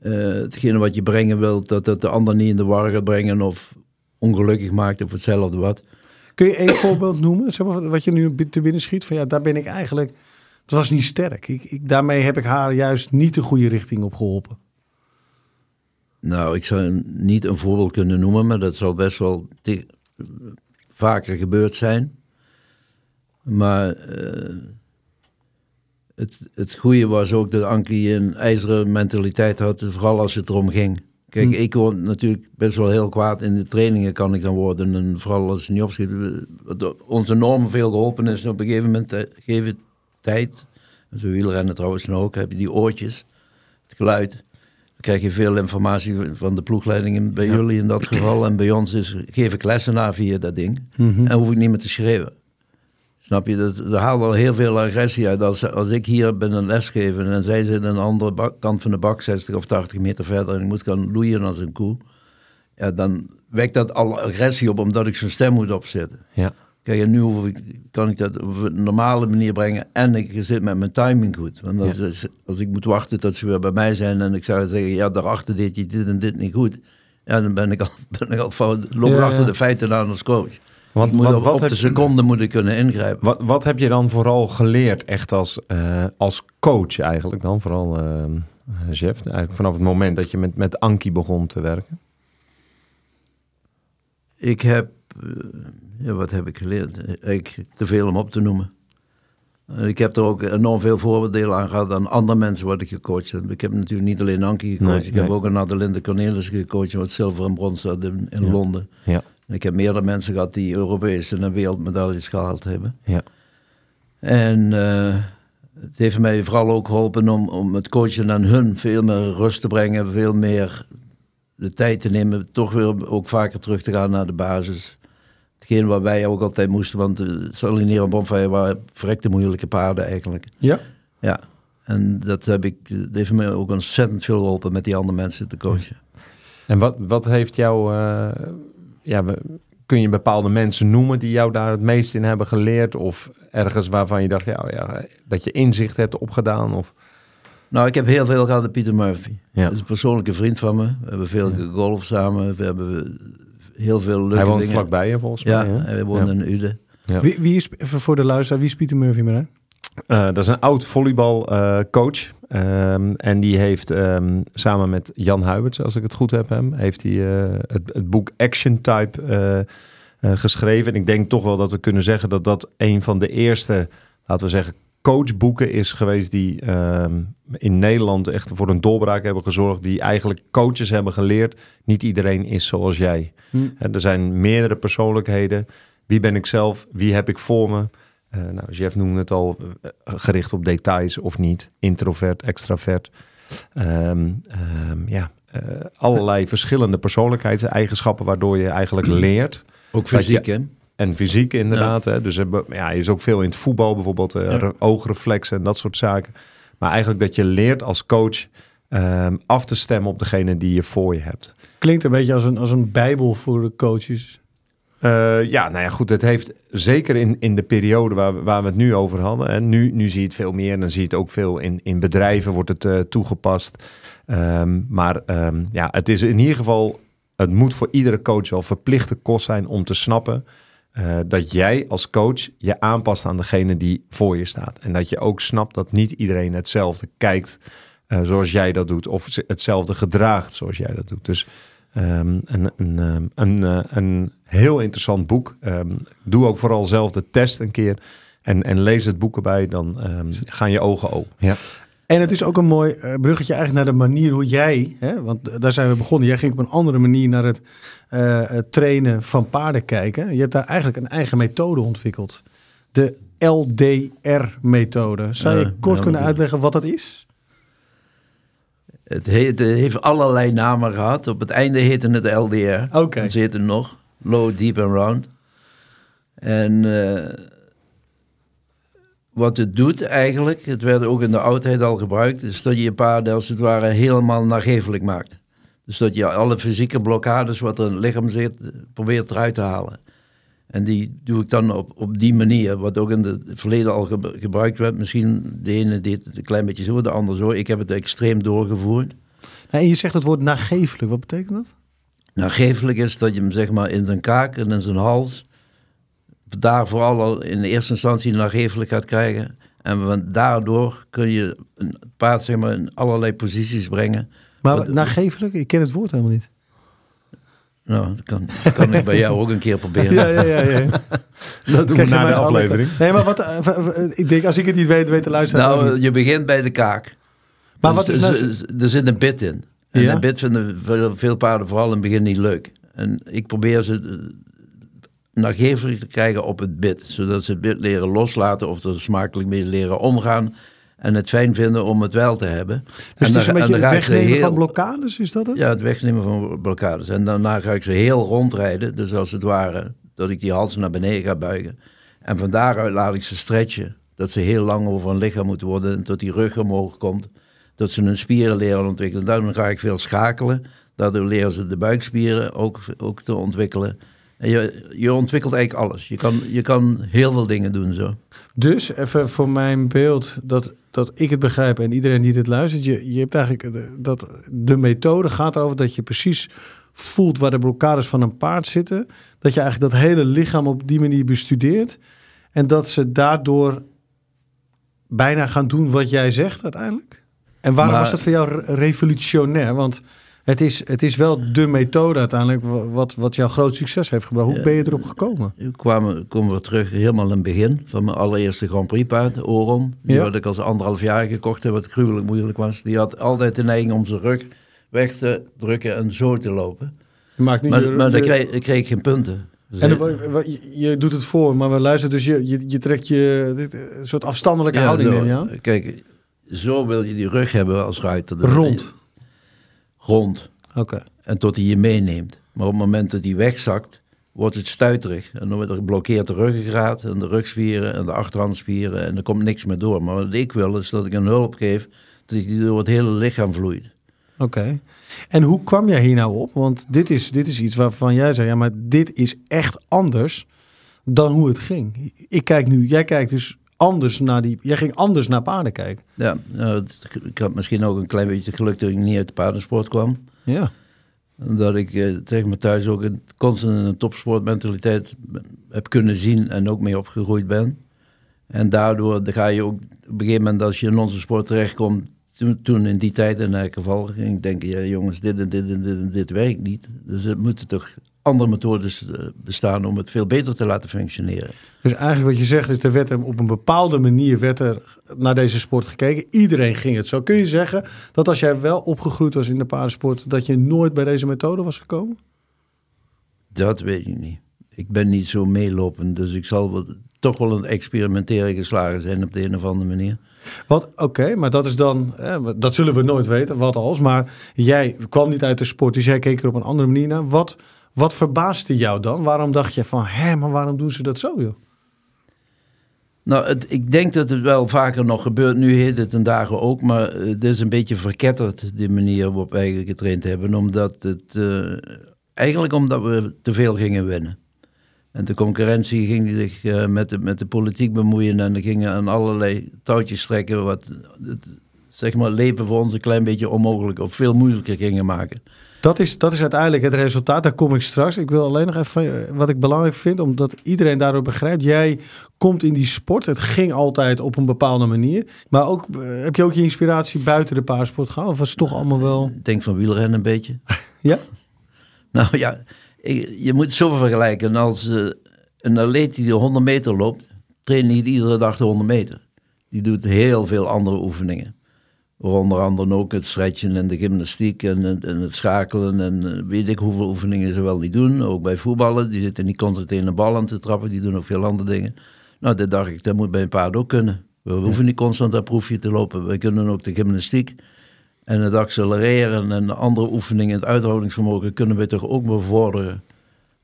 eh, hetgene wat je brengen wilt, dat dat de ander niet in de war gaat brengen of ongelukkig maakt of hetzelfde wat. Kun je één voorbeeld noemen? Zeg maar, wat je nu te binnen schiet? Van ja, daar ben ik eigenlijk... Het was niet sterk. Ik, ik, daarmee heb ik haar juist niet de goede richting op geholpen. Nou, ik zou niet een voorbeeld kunnen noemen, maar dat zal best wel vaker gebeurd zijn. Maar eh, het, het goede was ook dat Ankie een ijzeren mentaliteit had, vooral als het erom ging. Kijk, Hm. ik word natuurlijk best wel heel kwaad in de trainingen kan ik dan worden. En vooral als het niet opschiet. Wat ons enorm veel geholpen is op een gegeven moment, eh, gegeven tijd. Als we wielrennen trouwens ook, heb je die oortjes, het geluid. Dan krijg je veel informatie van de ploegleidingen bij jullie in dat geval. En bij ons is, geef ik lessen na via dat ding. En hoef ik niet meer te schreeuwen. Snap je? Dat, dat haalt al heel veel agressie uit. Als, als ik hier ben een les geven en zij zit aan de andere bak- kant van de bak, 60 of 80 meter verder, en ik moet gaan loeien als een koe. Ja, dan wekt dat al agressie op, omdat ik zo'n stem moet opzetten. Ja. Kijk, en nu kan ik dat op een normale manier brengen en ik zit met mijn timing goed. Want als, als, als ik moet wachten tot ze weer bij mij zijn en ik zou zeggen, ja, daarachter deed je dit en dit niet goed. Ja, dan ben ik al, ben ik al fout, loop Ja, achter de feiten aan als coach. Want, moet want op, wat, op heb, de seconde moet ik kunnen ingrijpen. wat, wat heb je dan vooral geleerd echt als, eh, als coach eigenlijk dan? Vooral eh chef, eigenlijk vanaf het moment dat je met, met Ankie begon te werken. Ik heb, eh, ja, wat heb ik geleerd? Ik, te veel om op te noemen. En Ik heb er ook enorm veel voordelen aan gehad aan andere mensen wat ik gecoacht heb. Ik heb natuurlijk niet alleen Ankie gecoacht. Nee, ik heb ook een Adelinde Cornelis gecoacht, wat zilver en brons had in, in Ja. Londen. Ja. Ik heb meerdere mensen gehad die Europese en wereldmedailles gehaald hebben. Ja. En eh, het heeft mij vooral ook geholpen om, om het coachen aan hun veel meer rust te brengen, veel meer de tijd te nemen, toch weer ook vaker terug te gaan naar de basis. Hetgeen wat wij ook altijd moesten, want uh, Salineren en Bonfire waren verrekte moeilijke paarden eigenlijk. Ja? Ja, en dat, heb ik, dat heeft me ook ontzettend veel geholpen met die andere mensen te coachen. En wat, wat heeft jou... eh, ja, we- kun je bepaalde mensen noemen die jou daar het meest in hebben geleerd? Of ergens waarvan je dacht, ja, ja dat je inzicht hebt opgedaan? Of... Nou, ik heb heel veel gehad met Pieter Murphy. Ja. Dat is een persoonlijke vriend van me. We hebben veel gegolfd samen. We hebben heel veel leuke Hij woont dingen. vlakbij je volgens Ja, mij. hè? en we woonden in Uden. Ja. Wie, wie is, even voor de luisteraar, wie is Pieter Murphy maar? hè? Eh, dat is een oud volleybalcoach. Ehm, en die heeft ehm, samen met Jan Huiberts, als ik het goed heb, hem, heeft hij eh, het, het boek Action Type eh, eh, geschreven. En ik denk toch wel dat we kunnen zeggen dat dat een van de eerste, laten we zeggen, coachboeken is geweest die ehm, in Nederland echt voor een doorbraak hebben gezorgd. Die eigenlijk coaches hebben geleerd. Niet iedereen is zoals jij. Hm. Hè, Er zijn meerdere persoonlijkheden. Wie ben ik zelf? Wie heb ik voor me? Eh, nou, Jeff noemde het al, eh, gericht op details of niet. Introvert, extravert. Ehm, ehm, ja, eh, allerlei verschillende persoonlijkheidseigenschappen waardoor je eigenlijk leert. Ook fysiek, je- hè? En fysiek inderdaad. Hè? Dus be- ja, is ook veel in het voetbal, bijvoorbeeld eh, Ja. oogreflexen en dat soort zaken. Maar eigenlijk dat je leert als coach ehm, af te stemmen op degene die je voor je hebt. Klinkt een beetje als een, als een bijbel voor de coaches. Eh, ja, nou ja, goed. Het heeft zeker in, in de periode waar, we- waar we het nu over hadden. En nu, nu zie je het veel meer. En dan zie je het ook veel in, in bedrijven wordt het eh, toegepast. Ehm, maar ehm, ja, het is in ieder geval. Het moet voor iedere coach wel verplichte kost zijn om te snappen. Eh, dat jij als coach je aanpast aan degene die voor je staat. En dat je ook snapt dat niet iedereen hetzelfde kijkt eh, zoals jij dat doet. Of hetzelfde gedraagt zoals jij dat doet. Dus Ehm, een, een, ehm, een, eh, een heel interessant boek. Ehm, doe ook vooral zelf de test een keer. En, en lees het boek erbij, dan gaan je ogen open. Ja. En het is ook een mooi eh, bruggetje eigenlijk naar de manier hoe jij, hè, want daar zijn we begonnen. Jij ging op een andere manier naar het eh, het trainen van paarden kijken. Je hebt daar eigenlijk een eigen methode ontwikkeld. De LDR-methode. Zou je kort kunnen uitleggen wat dat is? Het, heet, het heeft allerlei namen gehad. Op het einde heette het LDR. Oké. Ze heten nog. Low, Deep and Round. En eh, wat het doet eigenlijk, het werd ook in de oudheid al gebruikt, is dat je je paarden als het ware helemaal nagevelijk maakt. Dus dat je alle fysieke blokkades wat er in het lichaam zit, probeert eruit te halen. En die doe ik dan op, op die manier, wat ook in het verleden al ge- gebruikt werd. Misschien de ene deed het een klein beetje zo, de ander zo. Ik heb het extreem doorgevoerd. En je zegt het woord nagevelijk. Wat betekent dat? Nagevelijk is dat je hem zeg maar in zijn kaak en in zijn hals, daar vooral al in de eerste instantie nagevelijk gaat krijgen. En van daardoor kun je een paard zeg maar in allerlei posities brengen. Maar Wat- nagevelijk? Ik ken het woord helemaal niet. Nou, dat kan, dat kan ik bij jou ook een keer proberen. Ja, ja, ja. ja. Dat doen we na de aflevering. Nee, maar wat, eh, ik denk, als ik het niet weet, weet de luisteraar Nou, niet. je begint bij de kaak. Maar Dus wat, er, nou, er- er zit een bit in. En Ja? een bit vinden veel, veel paarden vooral in het begin niet leuk. En ik probeer ze nagevelijk te krijgen op het bit. Zodat ze het bit leren loslaten of er smakelijk mee leren omgaan. En het fijn vinden om het wel te hebben. dus en het is een en beetje het wegnemen heel- van blokkades, is dat het? Ja, het wegnemen van blokkades. En daarna ga ik ze heel rondrijden. Dus als het ware dat ik die hals naar beneden ga buigen. En van daaruit laat ik ze stretchen. Dat ze heel lang over hun lichaam moeten worden. En tot die rug omhoog komt. Dat ze hun spieren leren ontwikkelen. Daarom ga ik veel schakelen. Daardoor leren ze de buikspieren ook, ook te ontwikkelen. Je, je ontwikkelt eigenlijk alles. Je kan, je kan heel veel dingen doen zo. Dus even voor mijn beeld dat, dat ik het begrijp en iedereen die dit luistert. Je, je hebt eigenlijk de- dat de methode gaat erover dat je precies voelt waar de blokkades van een paard zitten. Dat je eigenlijk dat hele lichaam op die manier bestudeert. En dat ze daardoor bijna gaan doen wat jij zegt uiteindelijk. En waarom Maar- was dat voor jou re- revolutionair? Want het is, het is wel de methode uiteindelijk wa- wat, wat jouw groot succes heeft gebracht. Hoe Ja. ben je erop gekomen? Nu kwamen, komen we terug helemaal in het begin van mijn allereerste Grand Prix paard, Oron. Die Ja. had ik als anderhalf jaar gekocht heb, wat gruwelijk moeilijk was. Die had altijd de neiging om zijn rug weg te drukken en zo te lopen. Je maakt nu Maar, je- maar dan kreeg, ik kreeg geen punten. Dus En je, je doet het voor, maar we luisteren dus je, je, je trekt je dit, een soort afstandelijke ja, houding zo. je aan. Kijk, zo wil je die rug hebben als ruiter. Rond. Rond. Oké. En tot hij je meeneemt. Maar op het moment dat hij wegzakt, wordt het stuiterig. En dan wordt er blokkeert de ruggengraat en de rugspieren en de achterhandspieren. En er komt niks meer door. Maar wat ik wil is dat ik een hulp geef, dat die door het hele lichaam vloeit. Oké. En hoe kwam jij hier nou op? Want dit is, dit is iets waarvan jij zei, ja, maar dit is echt anders dan hoe het ging. Ik kijk nu, jij kijkt dus anders naar die, jij ging anders naar paarden kijken. Ja, nou, ik had misschien ook een klein beetje geluk dat ik niet uit de paardensport kwam. Ja. Omdat ik eh, tegen me thuis ook een, constant een topsportmentaliteit heb kunnen zien en ook mee opgegroeid ben. En daardoor ga je ook op een gegeven moment als je in onze sport terechtkomt, toen, toen in die tijd in elk geval, ging denken, ja jongens, dit en dit en dit en dit werkt niet. Dus er moeten toch andere methodes eh, bestaan om het veel beter te laten functioneren. Dus eigenlijk wat je zegt is, er werd er op een bepaalde manier werd er naar deze sport gekeken. Iedereen ging het zo. Kun je zeggen dat als jij wel opgegroeid was in de paardensport, dat je nooit bij deze methode was gekomen? Dat weet ik niet. Ik ben niet zo meelopend, dus ik zal wel, toch wel een experimenteren geslagen zijn op de een of andere manier. Wat, oké, maar dat is dan, dat zullen we nooit weten, wat als. Maar jij kwam niet uit de sport, dus jij keek er op een andere manier naar. Wat, wat verbaasde jou dan? Waarom dacht je van, hé, maar waarom doen ze dat zo, joh? Nou, het, ik denk dat het wel vaker nog gebeurt. Nu heet het ten dagen ook, maar eh, het is een beetje verketterd, die manier waarop wij getraind hebben. Omdat het, eh, eigenlijk omdat we te veel gingen winnen. En de concurrentie ging zich eh, met, de, met de politiek bemoeien en er gingen aan allerlei touwtjes trekken, wat het zeg maar, leven voor ons een klein beetje onmogelijk of veel moeilijker gingen maken. Dat is, dat is uiteindelijk het resultaat, daar kom ik straks. Ik wil alleen nog even je- wat ik belangrijk vind, omdat iedereen daardoor begrijpt. Jij komt in die sport, het ging altijd op een bepaalde manier. Maar ook, eh, heb je ook je inspiratie buiten de paardensport gehaald? Of was het toch allemaal wel... Ik denk van wielrennen een beetje. Ja? Nou ja, je moet het zo vergelijken. Als eh, een atleet die de 100 meter loopt, traint niet iedere dag de 100 meter. Die doet heel veel andere oefeningen. Onder andere ook het stretchen en de gymnastiek en het, en het schakelen en eh, weet ik hoeveel oefeningen ze wel niet doen. Ook bij voetballen, die zitten niet constant in de bal aan te trappen, die doen ook veel andere dingen. Nou, dat dacht ik, dat moet bij een paard ook kunnen. We hoeven niet constant dat proefje te lopen. We kunnen ook de gymnastiek en het accelereren en de andere oefeningen, het uithoudingsvermogen, kunnen we toch ook bevorderen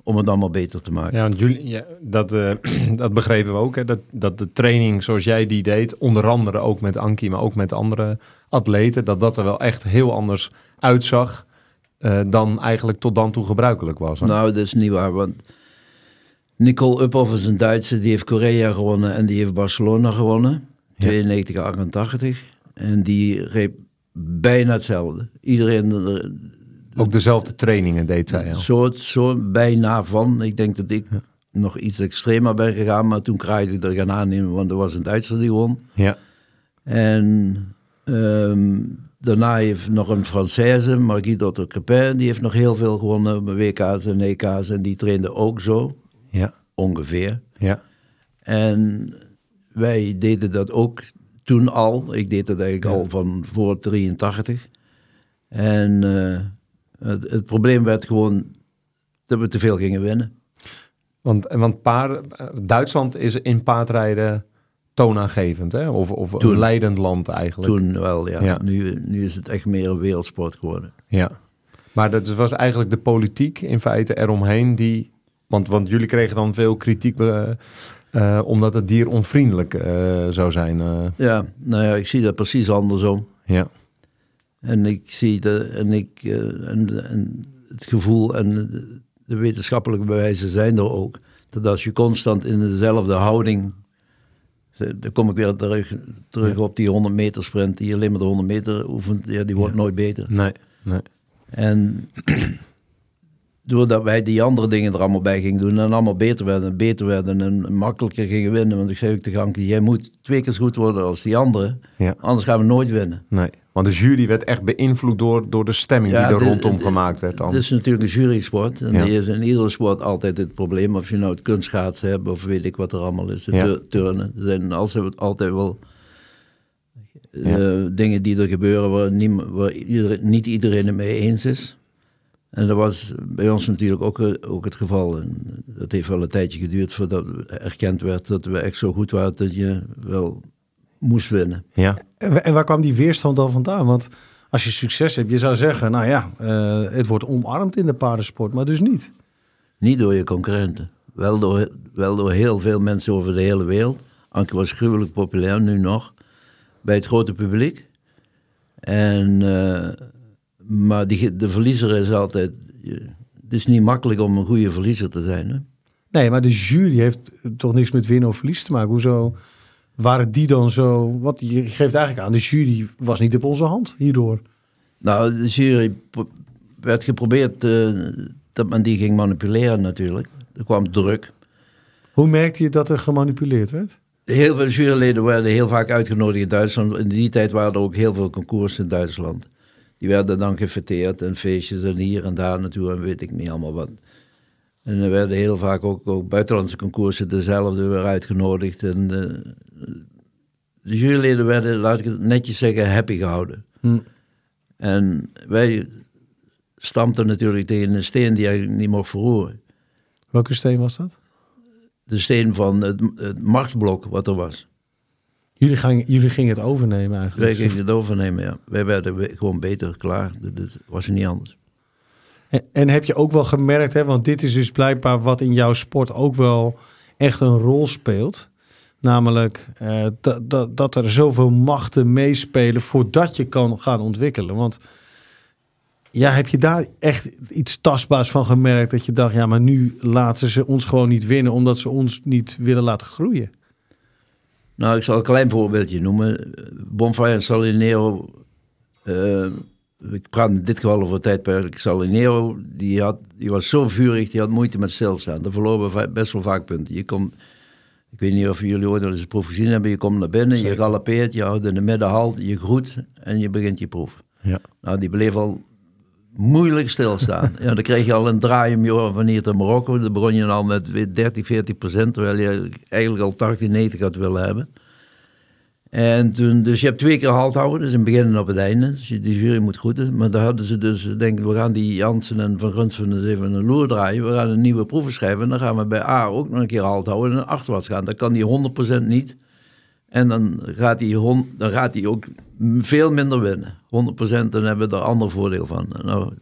om het allemaal beter te maken. Ja, want jullie, ja, dat, eh, dat begrepen we ook. Hè? Dat, dat de training zoals jij die deed, onder andere ook met Ankie, maar ook met andere atleten, dat dat er wel echt heel anders uitzag eh, dan eigenlijk tot dan toe gebruikelijk was. hè? Nou, dat is niet waar, want Nicole Uphoff is een Duitse, die heeft Korea gewonnen en die heeft Barcelona gewonnen, Ja. 92, 88. En die reed bijna hetzelfde. Iedereen er, ook dezelfde trainingen deed zij. al. soort, soort bijna van. Ik denk dat ik nog iets extremer ben gegaan, maar toen kraaide ik er gaan aannemen, want er was een Duitser die won. Ja. En ehm, daarna heeft nog een Française, Margit Otto Crepin, die heeft nog heel veel gewonnen bij WK's en EK's en die trainde ook zo, Ja. ongeveer. Ja. En wij deden dat ook toen al. Ik deed dat eigenlijk al van voor 83. En eh, het, het probleem werd gewoon dat we te veel gingen winnen. Want, want paard, Duitsland is in paardrijden toonaangevend, hè? Of, of Toen. een leidend land eigenlijk. Toen wel, ja. Ja. Nu, nu is het echt meer een wereldsport geworden. Ja. Maar dat was eigenlijk de politiek in feite eromheen die... Want, want jullie kregen dan veel kritiek eh, omdat het dier onvriendelijk eh, zou zijn. eh. Ja, nou ja, ik zie dat precies andersom. ja. En ik zie de, en ik, en, en het gevoel en de, de wetenschappelijke bewijzen zijn er ook. Dat als je constant in dezelfde houding. Dan kom ik weer terug, terug op die 100 meter sprint. Die alleen maar de 100 meter oefent. Ja, die wordt nooit beter. Nee, nee. En doordat wij die andere dingen er allemaal bij gingen doen. En allemaal beter werden en beter werden. En makkelijker gingen winnen. Want ik zei ook tegen Anke. Jij moet twee keer zo goed worden als die anderen. Ja. Anders gaan we nooit winnen. nee. Want de jury werd echt beïnvloed door, door de stemming Ja, die er de- rondom de- gemaakt werd. Dan. Het is natuurlijk een jury-sport. En Ja. die is in iedere sport altijd het probleem. Of je nou het kunstschaatsen hebt of weet ik wat er allemaal is. De turnen. Er zijn altijd, altijd wel eh, dingen die er gebeuren waar, iedereen, niet iedereen het mee eens is. En dat was bij ons natuurlijk ook, eh, ook het geval. En dat heeft wel een tijdje geduurd voordat erkend werd dat we echt zo goed waren dat je wel moest winnen. ja. En wa- en waar kwam die weerstand dan vandaan? Want als je succes hebt, je zou zeggen, nou ja, eh, het wordt omarmd in de paardensport, maar dus niet. Niet door je concurrenten. Wel door, wel door heel veel mensen over de hele wereld. Anke was gruwelijk populair, nu nog. Bij het grote publiek. En, eh, maar die, de verliezer is altijd... Het is niet makkelijk om een goede verliezer te zijn. Hè? Nee, maar de jury heeft toch niks met winnen of verlies te maken. Hoezo waren die dan zo... Wat, je geeft eigenlijk aan, de jury was niet op onze hand hierdoor. Nou, de jury werd geprobeerd eh, dat men die ging manipuleren natuurlijk. Er kwam druk. Hoe merkte je dat er gemanipuleerd werd? Heel veel juryleden werden heel vaak uitgenodigd in Duitsland. In die tijd waren er ook heel veel concoursen in Duitsland. Die werden dan gefeteerd en feestjes en hier en daar naartoe en weet ik niet allemaal wat. En er werden heel vaak ook, ook buitenlandse concoursen dezelfde weer uitgenodigd. En eh, de juryleden werden, laat ik het netjes zeggen, happy gehouden. Hm. En wij stampten natuurlijk tegen een steen die eigenlijk niet mocht verroeren. Welke steen was dat? De steen van het, het machtsblok wat er was. Jullie, gaan, jullie gingen het overnemen Wij eigenlijk. gingen het overnemen, ja. Wij werden we- gewoon beter, klaar. Dat- Dat was niet anders. En, en heb je ook wel gemerkt, hè, want dit is dus blijkbaar wat in jouw sport ook wel echt een rol speelt. Namelijk eh, dat, dat, dat er zoveel machten meespelen voordat je kan gaan ontwikkelen. Want ja, heb je daar echt iets tastbaars van gemerkt dat je dacht, ja, maar nu laten ze ons gewoon niet winnen omdat ze ons niet willen laten groeien? Nou, ik zal een klein voorbeeldje noemen. Bonfire Salinero, eh, ik praat in dit geval over het tijdperk. Salinero, die, had, die was zo vurig, die had moeite met stilstaan. Daar verloren va- best wel vaak punten. Je komt, ik weet niet of jullie ooit al eens een proef gezien hebben. Je komt naar binnen, je galoppeert, je houdt in de midden halt, je groet en je begint je proef. Ja. Nou, die bleef al moeilijk stilstaan. ja, dan kreeg je al een draai om je van hier tot Marokko. Dan begon je al met weer 30, 40 procent, terwijl je eigenlijk al 80, 90 had willen hebben. En toen, dus je hebt twee keer halt houden, dus in het begin en op het einde. Dus je, die jury moet groeten. Maar daar hadden ze dus, denk ik, we gaan die Jansen en Van Grunsven eens even een loer draaien. We gaan een nieuwe proeven schrijven. En dan gaan we bij A ook nog een keer halt houden en achterwaarts gaan. Dan kan die 100% niet. En dan gaat hij, hon- dan gaat hij ook veel minder winnen. 100% dan hebben we er ander voordeel van. Nou, het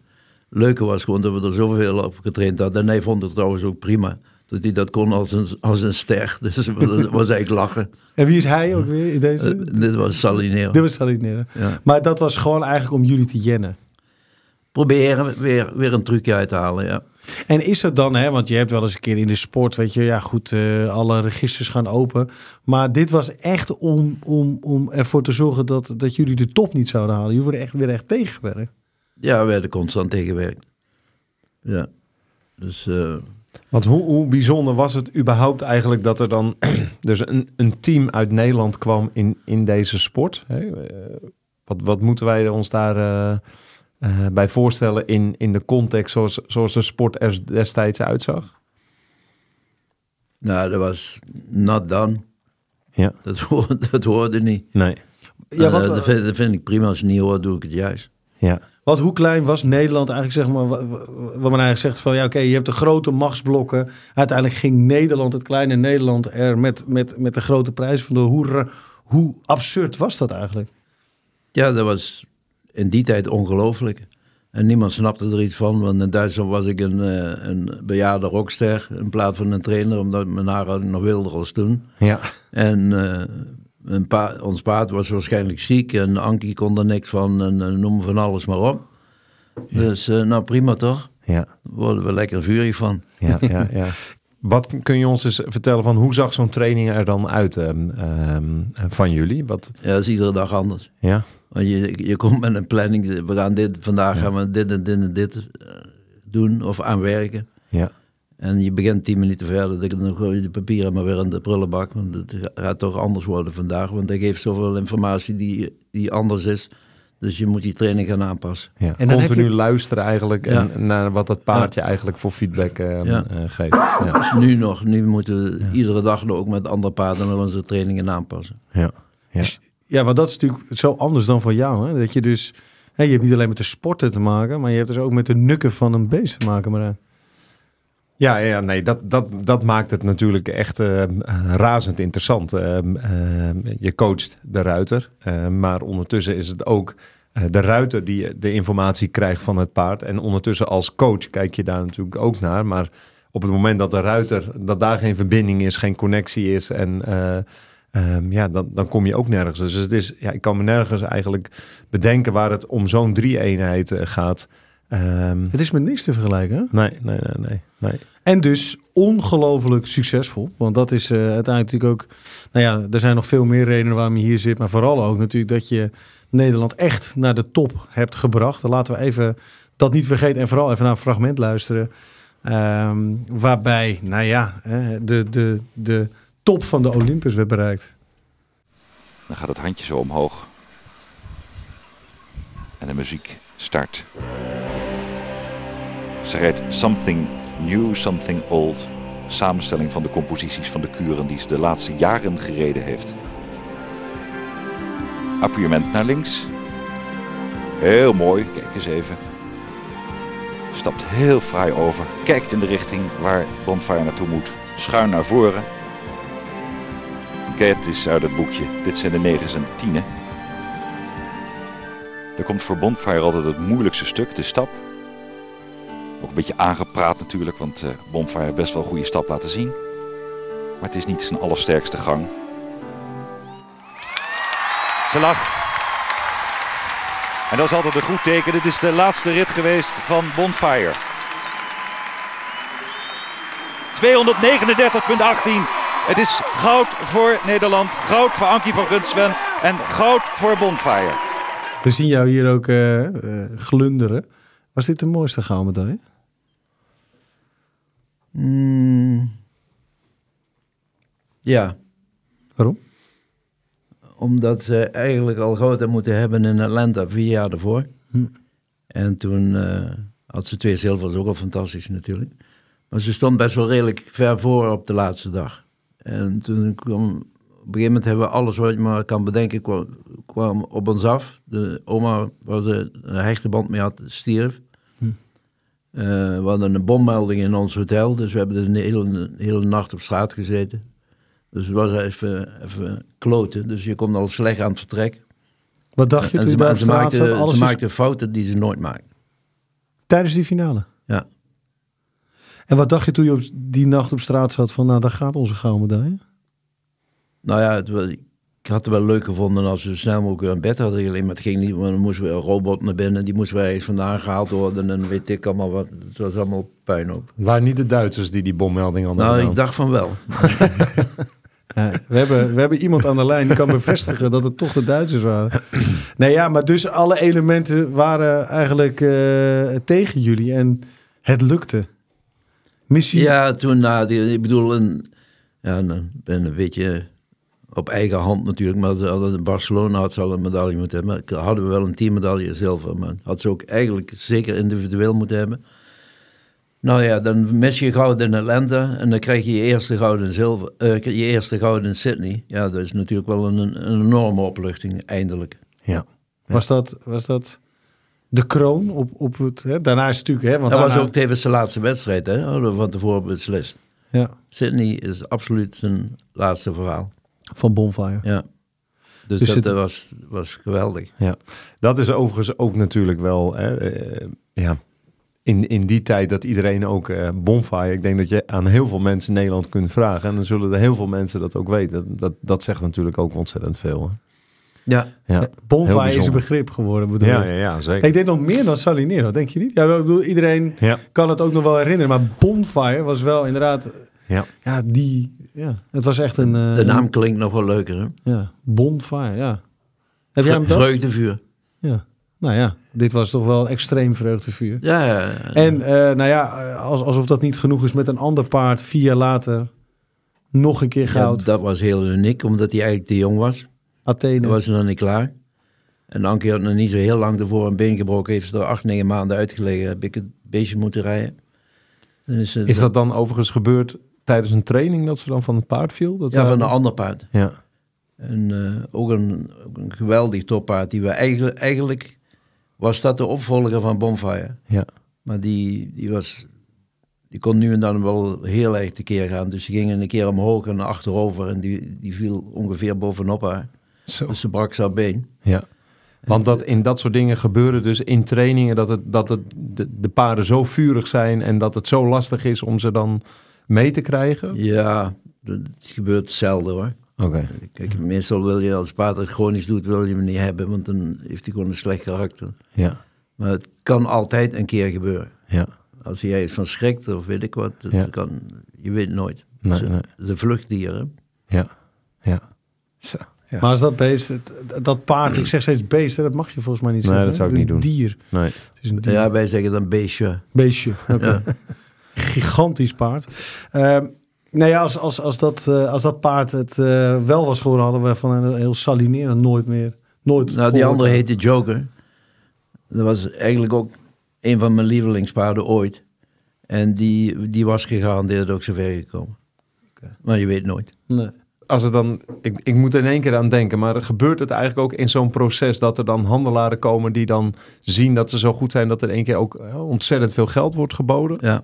leuke was gewoon dat we er zoveel op getraind hadden. En hij vond het trouwens ook prima. Dat hij dat kon als een, als een ster. Dus dat was eigenlijk lachen. En wie is hij ook weer in deze? Eh, dit was Salinero. Dit was Salinero. Ja. Maar dat was gewoon eigenlijk om jullie te jennen. Proberen weer, weer een trucje uit te halen, ja. En is het dan, hè, want je hebt wel eens een keer in de sport, weet je, ja goed, eh, alle registers gaan open. Maar dit was echt om, om, om ervoor te zorgen dat, dat jullie de top niet zouden halen. Jullie worden echt weer echt tegengewerkt. Ja, we werden constant tegengewerkt. Ja. Dus eh, Want hoe, hoe bijzonder was het überhaupt eigenlijk dat er dan dus een, een team uit Nederland kwam in, in deze sport? Hè? Eh, wat, wat moeten wij ons daar eh, eh, bij voorstellen in, in de context zoals, zoals de sport er destijds uitzag? nou, dat was not done. Ja. Dat hoorde, dat hoorde niet. Nee. Ja, wat, eh, dat, vind, dat vind ik prima. Als het niet hoort, doe ik het juist. Ja. Want hoe klein was Nederland eigenlijk, zeg maar, wa- wa- wat men eigenlijk zegt van, ja oké, je hebt de grote machtsblokken. Uiteindelijk ging Nederland, het kleine Nederland, er met, met, met de grote prijs vandoor. Hoe absurd was dat eigenlijk? Ja, dat was in die tijd ongelooflijk. En niemand snapte er iets van, want in Duitsland was ik een, eh, een bejaarde rockster in plaats van een trainer, omdat mijn haar nog wilder als toen. Ja. En eh, een pa- ons paard was waarschijnlijk ziek en Ankie kon er niks van en eh, noem van alles maar op. Dus eh, nou prima toch? Ja. Daar worden we lekker vurig van. Ja, ja, ja. Wat kun je ons eens vertellen van hoe zag zo'n training er dan uit ehm, ehm, van jullie? Wat, Ja, dat is iedere dag anders. ja, Want je, je komt met een planning, we gaan dit, vandaag gaan we dit en dit en dit eh, doen of aanwerken. ja, En je begint tien minuten verder, dan gooi je de papieren maar weer in de prullenbak. Want het gaat toch anders worden vandaag. Want hij geeft zoveel informatie die, die anders is. Dus je moet die training gaan aanpassen. ja. En dan heb Continu je- luisteren eigenlijk Ja. en, naar wat dat paardje eigenlijk voor feedback ehm, Ja. eh, geeft. Ja, Dus nu nog, nu moeten we iedere dag nog ook met andere paarden onze trainingen aanpassen. ja, ja. Ja, want dat is natuurlijk zo anders dan voor jou. Hè? Dat je dus, hè, je hebt niet alleen met de sporten te maken, maar je hebt dus ook met de nukken van een beest te maken. Maar, Ja, ja, nee, dat, dat, dat maakt het natuurlijk echt eh, eh, razend interessant. Ehm, ehm, je coacht de ruiter, eh, maar ondertussen is het ook eh, de ruiter die de informatie krijgt van het paard. En ondertussen als coach kijk je daar natuurlijk ook naar. Maar op het moment dat de ruiter, dat daar geen verbinding is, geen connectie is en eh, Ehm, ja, dan, dan kom je ook nergens. Dus het is, ja, ik kan me nergens eigenlijk bedenken waar het om zo'n drie-eenheid eh, gaat. Ehm, Het is met niks te vergelijken. hè? nee, nee, nee, nee, nee. En dus ongelooflijk succesvol. Want dat is eh, uiteindelijk natuurlijk ook... Nou ja, er zijn nog veel meer redenen waarom je hier zit. Maar vooral ook natuurlijk dat je Nederland echt naar de top hebt gebracht. Dan laten we even dat niet vergeten. En vooral even naar een fragment luisteren. Ehm, waarbij, nou ja, de, de, de top van de Olympus werd bereikt. Dan gaat het handje zo omhoog. En de muziek start. Ze rijdt Something New, Something Old. Samenstelling van de composities van de kuren die ze de laatste jaren gereden heeft. Appuiement naar links. Heel mooi, kijk eens even. Stapt heel fraai over. Kijkt in de richting waar Bonfire naartoe moet. Schuin naar voren. Get is uit het boekje. Dit zijn de negens en de tienen. Er komt voor Bonfire altijd het moeilijkste stuk, de stap. Ook een beetje aangepraat natuurlijk, want eh, Bonfire heeft best wel een goede stap laten zien. Maar het is niet zijn allersterkste gang. Ze lacht. En dat is altijd een goed teken. Dit is de laatste rit geweest van Bonfire. 239,18. Het is goud voor Nederland, goud voor Ankie van Gunsven en goud voor Bonfire. We zien jou hier ook eh, eh, glunderen. Was dit de mooiste gouden medaille? Mm, ja, Waarom? omdat ze eigenlijk al goud hadden moeten hebben in Atlanta vier jaar ervoor. Hm. En toen eh, had ze twee zilvers, ook al fantastisch natuurlijk. Maar ze stond best wel redelijk ver voor op de laatste dag. En toen kwam, op een gegeven moment hebben we alles wat je maar kan bedenken, kwam, kwam op ons af. De oma waar ze een hechte band mee had, stierf. Hm. Eh, we hadden een bommelding in ons hotel, dus we hebben de hele, hele nacht op straat gezeten. Dus het was even, even kloten, dus je komt al slecht aan het vertrek. Wat dacht je En toen je ze, daar ma- op ze, straat maakte, ze maakte fouten die ze nooit maakt. Tijdens die finale? En wat dacht je toen je op die nacht op straat zat van, nou, daar gaat onze gouden medaille? Nou ja, het ik had het wel leuk gevonden als we snel mogelijk weer in bed hadden gelegen. Maar het ging niet, want dan moesten we een robot naar binnen. Die moesten wij eens vandaan gehaald worden. En weet ik allemaal wat. Het was allemaal puinhoop. Het waren niet de Duitsers die die bommelding hadden Nou, gedaan. ik dacht van wel. Ja, we, hebben, we hebben iemand aan de lijn die kan bevestigen dat het toch de Duitsers waren. Nee, ja, maar dus alle elementen waren eigenlijk eh, tegen jullie en het lukte. Missie. Ja, toen na die, ik bedoel, een, ja, ben een beetje op eigen hand natuurlijk. Maar ze Barcelona had ze al een medaille moeten hebben. Maar hadden we wel een teammedaille zilver. Maar had ze ook eigenlijk zeker individueel moeten hebben. Nou ja, dan mis je goud in Atlanta en dan krijg je je eerste goud in, zilver, eh, je eerste goud in Sydney. Ja, dat is natuurlijk wel een, een enorme opluchting, eindelijk. Ja. Was, dat, was dat de kroon op, op het... Hè? Daarna is het natuurlijk... Hè, want Dat was ook tevens de laatste wedstrijd, hè? hadden we van tevoren beslist. ja, Sydney is absoluut zijn laatste verhaal. van Bonfire. Ja. Dus, Dus dat het- was, was geweldig. Ja, dat is overigens ook natuurlijk wel, hè, eh, ja, in, in die tijd dat iedereen ook eh bonfire, ik denk dat je aan heel veel mensen in Nederland kunt vragen en dan zullen er heel veel mensen dat ook weten. Dat, dat, dat zegt natuurlijk ook ontzettend veel. Hè? Ja. Ja. Ja, Bonfire is een begrip geworden, bedoel Ja, ja, ja, zeker. Ik denk nog meer dan Salinero, denk je niet? Ja, ik bedoel, iedereen Ja, kan het ook nog wel herinneren, maar Bonfire was wel inderdaad... ja. Ja, die... Ja, het was echt een... eh, De naam klinkt nog wel leuker, hè? Ja, Bonfire, ja. Heb jij hem dat? Vreugdevuur. Ja. Nou ja, dit was toch wel een extreem vreugdevuur. Ja, ja. En eh, nou ja, eh, als, alsof dat niet genoeg is met een ander paard, vier jaar later nog een keer Ja, goud. dat was heel uniek, omdat hij eigenlijk te jong was. Athene. Hij was nog niet klaar. En Ankie had nog niet zo heel lang ervoor een been gebroken. Heeft er acht, negen maanden uitgelegen. Heb ik het beestje moeten rijden. Dan is, dat dan overigens gebeurd tijdens een training dat ze dan van het paard viel? Dat Ja, van een ander paard. Ja, En eh, ook, een, ook een geweldig toppaard. Die we eigenlijk, eigenlijk was dat de opvolger van Bonfire. ja. Maar die, die was... Die kon nu en dan wel heel erg tekeer gaan. Dus die ging een keer omhoog en achterover. En die, die viel ongeveer bovenop haar. Zo. Dus ze brak zijn been. Ja. Want dat in dat soort dingen gebeuren dus in trainingen dat, het, dat het, de, de paarden zo vurig zijn en dat het zo lastig is om ze dan mee te krijgen. Ja, dat het gebeurt zelden hoor. Oké. Kijk, meestal wil je als paard het chronisch doet, wil je hem niet hebben, want dan heeft hij gewoon een slecht karakter. Ja. Maar het kan altijd een keer gebeuren. Ja. Als jij van schrikt of weet ik wat, het Ja. kan, je weet het nooit. Nee, Het is een- nee. het vluchtdier. hè. Ja. Ja. Zo. Ja. Maar als dat beest, het- dat paard, ik zeg steeds beest, dat mag je volgens mij niet Nee, zeggen. dat zou ik niet doen. Een dier. Nee. Het is een dier. Ja, wij zeggen dan beestje. Beestje. Oké. Gigantisch paard. Ehm nou ja, als, als, als, dat, eh, als dat paard het eh, wel was geworden, hadden we van een heel salineren nooit meer. Nooit Nou, die andere heette Joker. Dat was eigenlijk ook een van mijn lievelingspaarden ooit. En die, die was gegarandeerd ook zover gekomen. Maar je weet nooit. Nee. Als het dan, ik, ik moet er in één keer aan denken, maar gebeurt het eigenlijk ook in zo'n proces dat er dan handelaren komen die dan zien dat ze zo goed zijn dat er in één keer ook eh, ontzettend veel geld wordt geboden? Ja.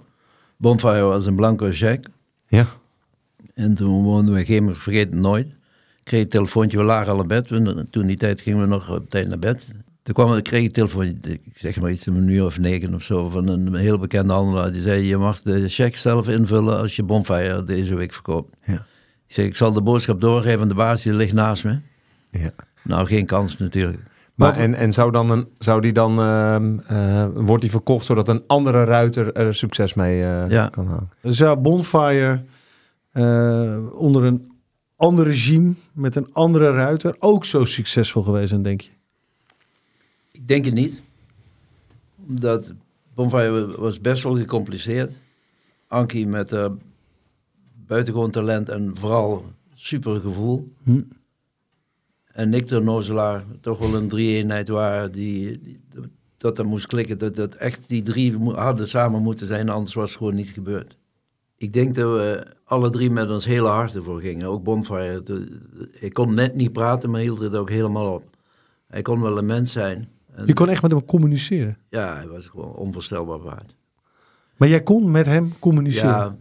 Bonfire was een blanco check. Ja. En toen woonden we, geen, vergeet het nooit. Ik kreeg een telefoontje, we lagen al in bed. Toen die tijd gingen we nog op tijd naar bed. Toen kwam, ik kreeg een telefoontje, ik zeg maar iets, een uur of negen of zo, van een heel bekende handelaar. Die zei, je mag de check zelf invullen als je Bonfire deze week verkoopt. Ja. Ik zeg, ik zal de boodschap doorgeven aan de baas, die ligt naast me. ja. Nou, geen kans natuurlijk. Maar en, en zou, dan een, zou die dan, ehm, eh, wordt die verkocht zodat een andere ruiter er succes mee eh, Ja. kan halen? Zou Bonfire eh, onder een ander regime met een andere ruiter ook zo succesvol geweest zijn, denk je? Ik denk het niet. Dat Bonfire was best wel gecompliceerd. Ankie met eh, buitengewoon talent en vooral super gevoel. Hm. En Nick de Nozelaar, toch wel een drie-eenheid waren die, die- dat dat moest klikken. Dat, dat echt die drie hadden samen moeten zijn, anders was het gewoon niet gebeurd. Ik denk dat we alle drie met ons hele hart ervoor gingen. Ook Bonfire. De- Ik kon net niet praten, maar hield het ook helemaal op. Hij kon wel een mens zijn. En Je kon echt met hem communiceren. ja, hij was gewoon onvoorstelbaar waard. Maar jij kon met hem communiceren. Ja,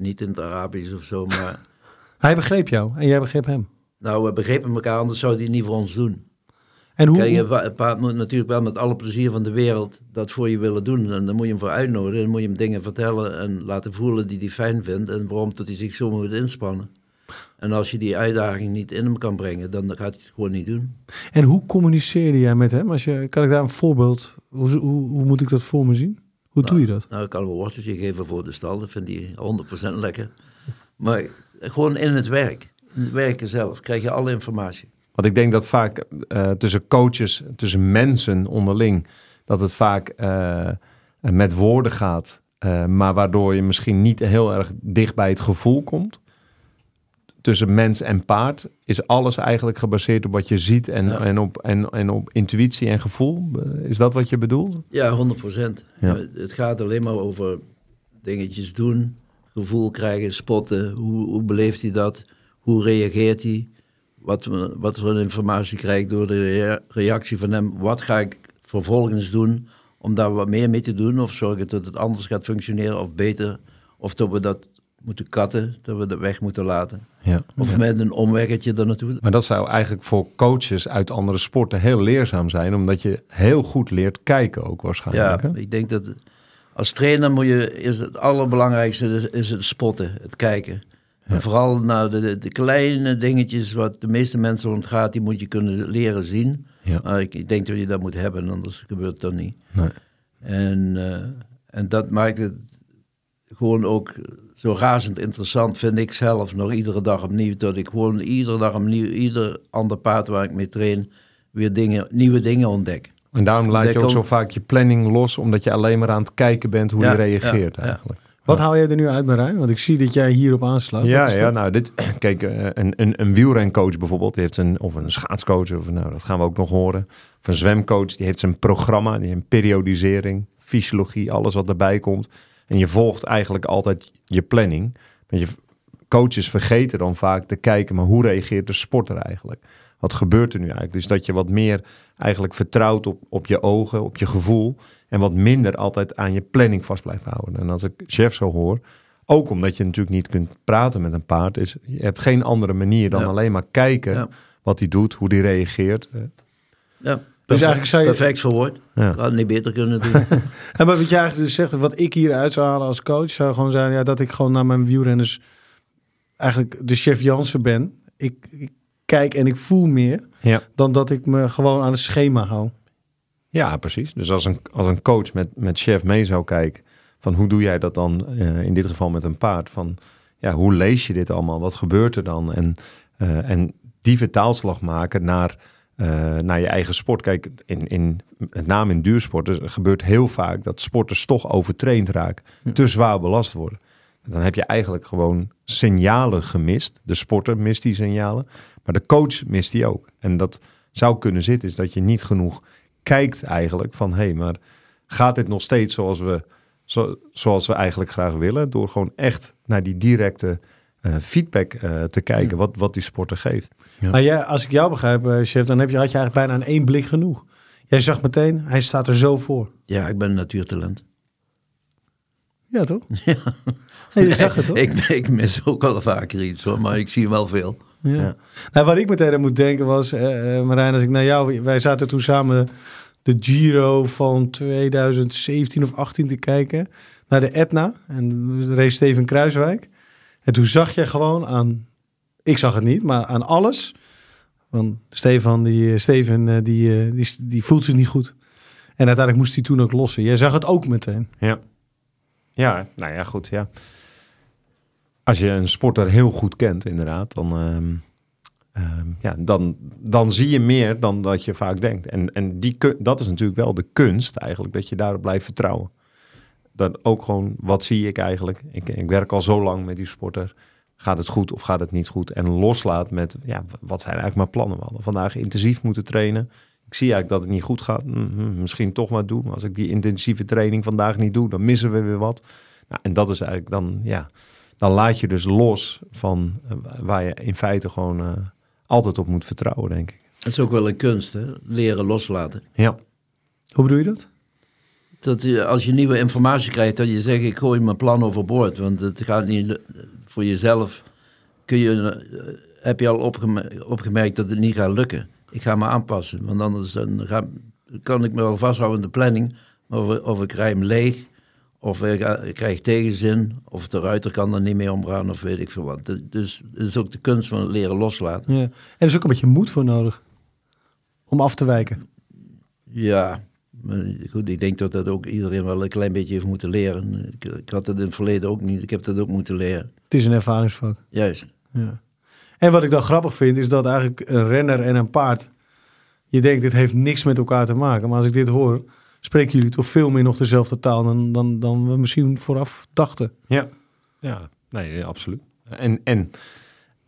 niet in het Arabisch of zo, maar Hij begreep jou en jij begreep hem. nou, we begrepen elkaar, anders zou hij het niet voor ons doen. En hoe, Kijk, een paard moet natuurlijk wel met alle plezier van de wereld dat voor je willen doen. En dan moet je hem voor uitnodigen, dan moet je hem dingen vertellen en laten voelen die hij fijn vindt en waarom dat hij zich zo moet inspannen. En als je die uitdaging niet in hem kan brengen, dan gaat hij het gewoon niet doen. en hoe communiceerde jij met hem? Als je, kan ik daar een voorbeeld, hoe, hoe, hoe moet ik dat voor me zien? Hoe doe je dat? Nou, ik kan een worteltje geven voor de stal, dat vindt hij 100% lekker. Maar gewoon in het werk, in het werken zelf, krijg je alle informatie. Want ik denk dat vaak eh, tussen coaches, tussen mensen onderling, dat het vaak eh, met woorden gaat, eh, maar waardoor je misschien niet heel erg dicht bij het gevoel komt. Tussen mens en paard is alles eigenlijk gebaseerd op wat je ziet en, Ja. en, op, en, en op intuïtie en gevoel. Is dat wat je bedoelt? Ja, 100%. Ja. Eh, Het gaat alleen maar over dingetjes doen, gevoel krijgen, spotten. Hoe, hoe beleeft hij dat? Hoe reageert hij? Wat, voor- wat voor informatie krijg ik door de rea- reactie van hem? Wat ga ik vervolgens doen om daar wat meer mee te doen? Of zorgen dat het anders gaat functioneren of beter? Of dat we dat moeten katten, dat we dat weg moeten laten? Ja. Of met een omweggetje er naartoe? Maar dat zou eigenlijk voor coaches uit andere sporten heel leerzaam zijn, omdat je heel goed leert kijken ook Ja, waarschijnlijk. hè? ik denk dat als trainer moet je, is het allerbelangrijkste is, is het spotten, het kijken. En vooral naar de, de, de kleine dingetjes wat de meeste mensen ontgaat, die moet je kunnen leren zien. Ja. Maar ik, ik denk dat je dat moet hebben, anders gebeurt het dan niet. Nee. En, eh, en dat maakt het gewoon ook zo razend interessant, vind ik zelf, nog iedere dag opnieuw. Dat ik gewoon iedere dag opnieuw, ieder ander paard waar ik mee train, weer dingen, nieuwe dingen ontdek. En daarom laat je ook ook- zo vaak je planning los, omdat je alleen maar aan het kijken bent hoe Ja, die reageert ja, ja. eigenlijk. Wat haal jij er nu uit, Marijn? Want ik zie dat jij hierop aanslaat. Ja, ja, nou, dit, kijk, eh, een, een, een wielrencoach bijvoorbeeld, die heeft een, of een schaatscoach, of nou, dat gaan we ook nog horen. Of een zwemcoach, die heeft zijn programma, die heeft een periodisering, fysiologie, alles wat erbij komt. En je volgt eigenlijk altijd je planning. Want je coaches vergeten dan vaak te kijken, maar hoe reageert de sporter eigenlijk? Wat gebeurt er nu eigenlijk? Dus dat je wat meer eigenlijk vertrouwt op, op je ogen, op je gevoel. En wat minder altijd aan je planning vast blijft houden. En als ik chef zo hoor, ook omdat je natuurlijk niet kunt praten met een paard, is je hebt geen andere manier dan Ja. alleen maar kijken Ja. wat hij doet, hoe hij reageert. Ja, Dus eigenlijk zou je- perfect verwoord. Ja. Ik had het niet beter kunnen doen. En maar wat jij eigenlijk dus zegt, wat ik hier uit zou halen als coach, zou gewoon zijn ja, dat ik gewoon naar mijn wielrenners eigenlijk de chef Jansen ben. ik, ik kijk en ik voel meer Ja. dan dat ik me gewoon aan het schema hou. Ja, precies. Dus als een, als een coach met, met chef mee zou kijken, van hoe doe jij dat dan eh, in dit geval met een paard? Van ja, hoe lees je dit allemaal? Wat gebeurt er dan? En, eh, en die vertaalslag maken naar, eh, naar je eigen sport. Kijk, in, in, met name in duursporten gebeurt heel vaak dat sporters toch overtraind raken, te zwaar belast worden. Dan heb je eigenlijk gewoon signalen gemist. De sporter mist die signalen, maar de coach mist die ook. En dat zou kunnen zitten, is dat je niet genoeg kijkt eigenlijk van... hé, hey, maar gaat dit nog steeds zoals we, zo, zoals we eigenlijk graag willen? Door gewoon echt naar die directe eh, feedback eh, te kijken, wat, wat die sporter geeft. Maar jij, als ik jou begrijp, eh, chef, dan heb je, had je eigenlijk bijna in één blik genoeg. Jij zag meteen, hij staat er zo voor. Ja, ik ben een natuurtalent. Ja, toch? Ja. je zag het, toch? ik, ik mis ook wel vaker iets hoor, maar ik zie wel veel. Ja. Ja. Nou, wat ik meteen aan moet denken was, eh eh, Marijn, als ik naar jou... Wij zaten toen samen de Giro van 2017 of 18 te kijken. Naar de Etna. En de race Steven Kruiswijk. En toen zag je gewoon aan... Ik zag het niet, maar aan alles. Want Stefan, die, eh, Steven, eh, die, eh, die, die voelt zich niet goed. En uiteindelijk moest hij toen ook lossen. Jij zag het ook meteen. Ja. Ja, nou ja, goed, ja. Als je een sporter heel goed kent, inderdaad, dan, ehm, ehm, ja, dan, dan zie je meer dan dat je vaak denkt. En, en die, dat is natuurlijk wel de kunst eigenlijk, dat je daarop blijft vertrouwen. Dat ook gewoon, wat zie ik eigenlijk? Ik, ik werk al zo lang met die sporter. Gaat het goed of gaat het niet goed? En loslaat met, ja, wat zijn eigenlijk mijn plannen? We hadden vandaag intensief moeten trainen. Ik zie eigenlijk dat het niet goed gaat. Mhm, misschien toch wat doen. Maar als ik die intensieve training vandaag niet doe, dan missen we weer wat. Nou, en dat is eigenlijk dan, ja, dan laat je dus los van eh, waar je in feite gewoon eh, altijd op moet vertrouwen, denk ik. Dat is ook wel een kunst, hè? leren loslaten. Ja. Hoe bedoel je dat? Dat je, als je nieuwe informatie krijgt, dat je zegt, ik gooi mijn plan overboord. Want het gaat niet voor jezelf. Kun je, eh, heb je al opgeme- opgemerkt dat het niet gaat lukken. Ik ga me aanpassen, want anders dan ga, kan ik me wel vasthouden in de planning. Maar of, of ik rij hem leeg, of ik krijg tegenzin, of de ruiter kan er niet mee omgaan, of weet ik veel wat. Dus het is ook de kunst van het leren loslaten. Ja. En er is ook een beetje moed voor nodig. Om af te wijken. Ja, maar goed, ik denk dat dat ook iedereen wel een klein beetje heeft moeten leren. Ik, ik had het in het verleden ook niet, ik heb dat ook moeten leren. Het is een ervaringsvak. Juist. Ja. En wat ik dan grappig vind, is dat eigenlijk een renner en een paard. Je denkt, dit heeft niks met elkaar te maken. Maar als ik dit hoor, spreken jullie toch veel meer nog dezelfde taal dan, dan, dan we misschien vooraf dachten. Ja, ja nee, absoluut. En, en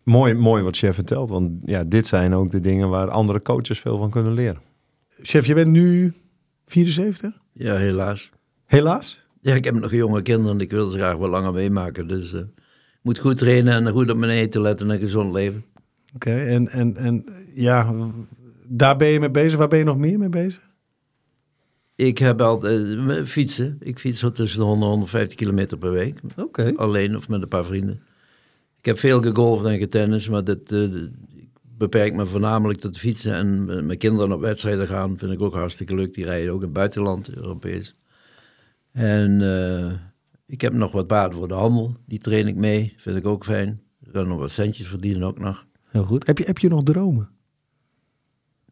mooi, mooi wat chef vertelt, want ja, dit zijn ook de dingen waar andere coaches veel van kunnen leren. Chef, je bent nu 74? Ja, helaas. Helaas. Ja, ik heb nog jonge kinderen en ik wil ze graag wel langer meemaken. Dus ik moet goed trainen en goed op mijn eten letten en een gezond leven. Oké, en, en, en ja, daar ben je mee bezig. Waar ben je nog meer mee bezig? Ik heb altijd eh, fietsen. Ik fiets zo tussen de 100 en 150 kilometer per week. Oké. Alleen of met een paar vrienden. Ik heb veel gegolfd en getennis, maar dat, ik beperk me voornamelijk tot fietsen. En met mijn kinderen op wedstrijden gaan vind ik ook hartstikke leuk. Die rijden ook in het buitenland, Europees. En eh, ik heb nog wat paarden voor de handel. Die train ik mee, vind ik ook fijn. Ik kan nog wat centjes verdienen ook nog. Heel goed. Heb je, heb je nog dromen?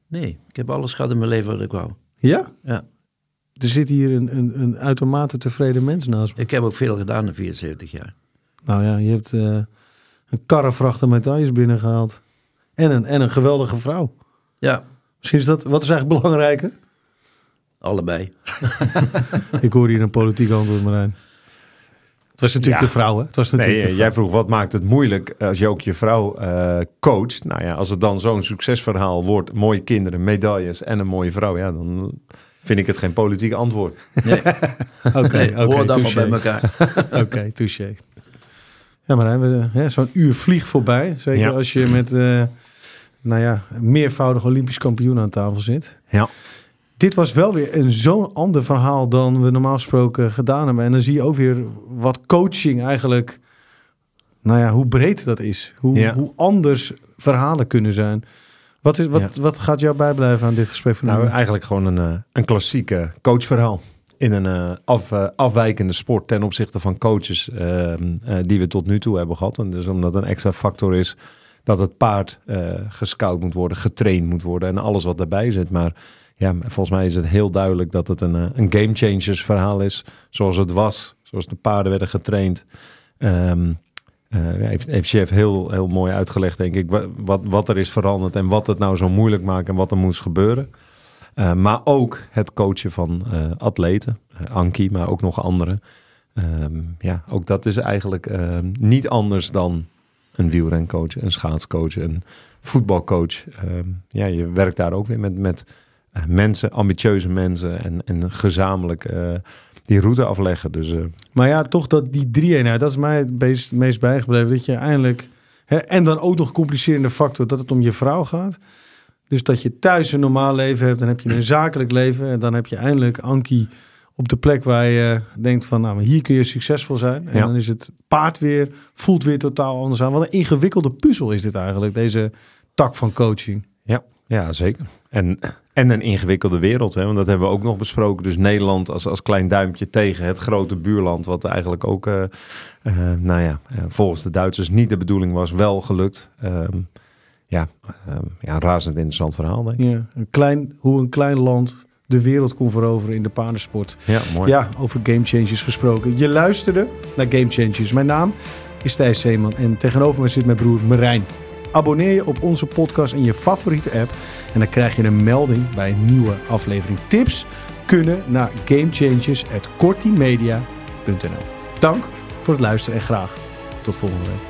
Nee, ik heb alles gehad in mijn leven wat ik wou. Ja? Ja. Er zit hier een, een, een uitermate tevreden mens naast me. Ik heb ook veel gedaan in 74 jaar. Nou ja, je hebt eh, een karrevracht aan medailles binnengehaald. En een, en een geweldige vrouw. Ja, Misschien is dat, wat is eigenlijk belangrijker? allebei. Ik hoor hier een politiek antwoord, Marijn. Het was natuurlijk Ja. de vrouw, hè? Het was natuurlijk Nee, de eh, jij vroeg wat maakt het moeilijk als je ook je vrouw eh, coacht. Nou ja, als het dan zo'n succesverhaal wordt, mooie kinderen, medailles en een mooie vrouw, ja, dan vind ik het geen politiek antwoord. Nee, Oké, nee, hoor dan maar bij elkaar. Oké, touché. Ja, Marijn, zo'n uur vliegt voorbij. Zeker Ja. als je met, eh, nou ja, meervoudig Olympisch kampioen aan tafel zit. Ja. Dit was wel weer een zo'n ander verhaal dan we normaal gesproken gedaan hebben. En dan zie je ook weer wat coaching eigenlijk, nou ja, hoe breed dat is. Hoe, Ja. hoe anders verhalen kunnen zijn. Wat, is, wat, wat gaat jou bijblijven aan dit gesprek van Nou, eigenlijk gewoon een, eh, een klassieke coachverhaal. In een eh, af, eh, afwijkende sport ten opzichte van coaches ehm, eh, die we tot nu toe hebben gehad. En dus omdat een extra factor is dat het paard uh, gescout moet worden, getraind moet worden en alles wat daarbij zit. Maar ja, volgens mij is het heel duidelijk dat het een, een game changers verhaal is. Zoals het was, zoals de paarden werden getraind. Um, heeft, heeft chef heel, heel mooi uitgelegd, denk ik, wat, wat er is veranderd en wat het nou zo moeilijk maakt en wat er moest gebeuren. Maar ook het coachen van atleten, Anki, maar ook nog anderen. Um, ja, ook dat is eigenlijk niet anders dan een wielrencoach, een schaatscoach, een voetbalcoach. Um, ja, je werkt daar ook weer met, met mensen, ambitieuze mensen en, en gezamenlijk die route afleggen. Dus, uh... Maar ja, toch dat die drie eenheid, dat is mij het meest, meest bijgebleven. Dat je eindelijk, hè, en dan ook nog complicerende factor, dat het om je vrouw gaat. Dus dat je thuis een normaal leven hebt, dan heb je een zakelijk leven. En dan heb je eindelijk Ankie op de plek waar je denkt van, nou, hier kun je succesvol zijn. En dan is het paard weer, voelt weer totaal anders aan. Wat een ingewikkelde puzzel is dit eigenlijk, deze tak van coaching. Ja, ja zeker. En en een ingewikkelde wereld, hè? want dat hebben we ook nog besproken. Dus Nederland als, als klein duimpje tegen het grote buurland, wat eigenlijk ook, uh, uh, nou ja, volgens de Duitsers niet de bedoeling was, wel gelukt. Um, ja, um, ja, een razend interessant verhaal, denk ik. Ja, een klein, hoe een klein land de wereld kon veroveren in de paardensport. Ja, mooi. Ja, over Game Changers gesproken. Je luisterde naar Game Changers. Mijn naam is Thijs Zeeman en tegenover me zit mijn broer Marijn. Abonneer je op onze podcast in je favoriete app. En dan krijg je een melding bij een nieuwe aflevering. Tips kunnen naar gamechangers.kortimedia.nl Dank voor het luisteren en graag tot volgende week.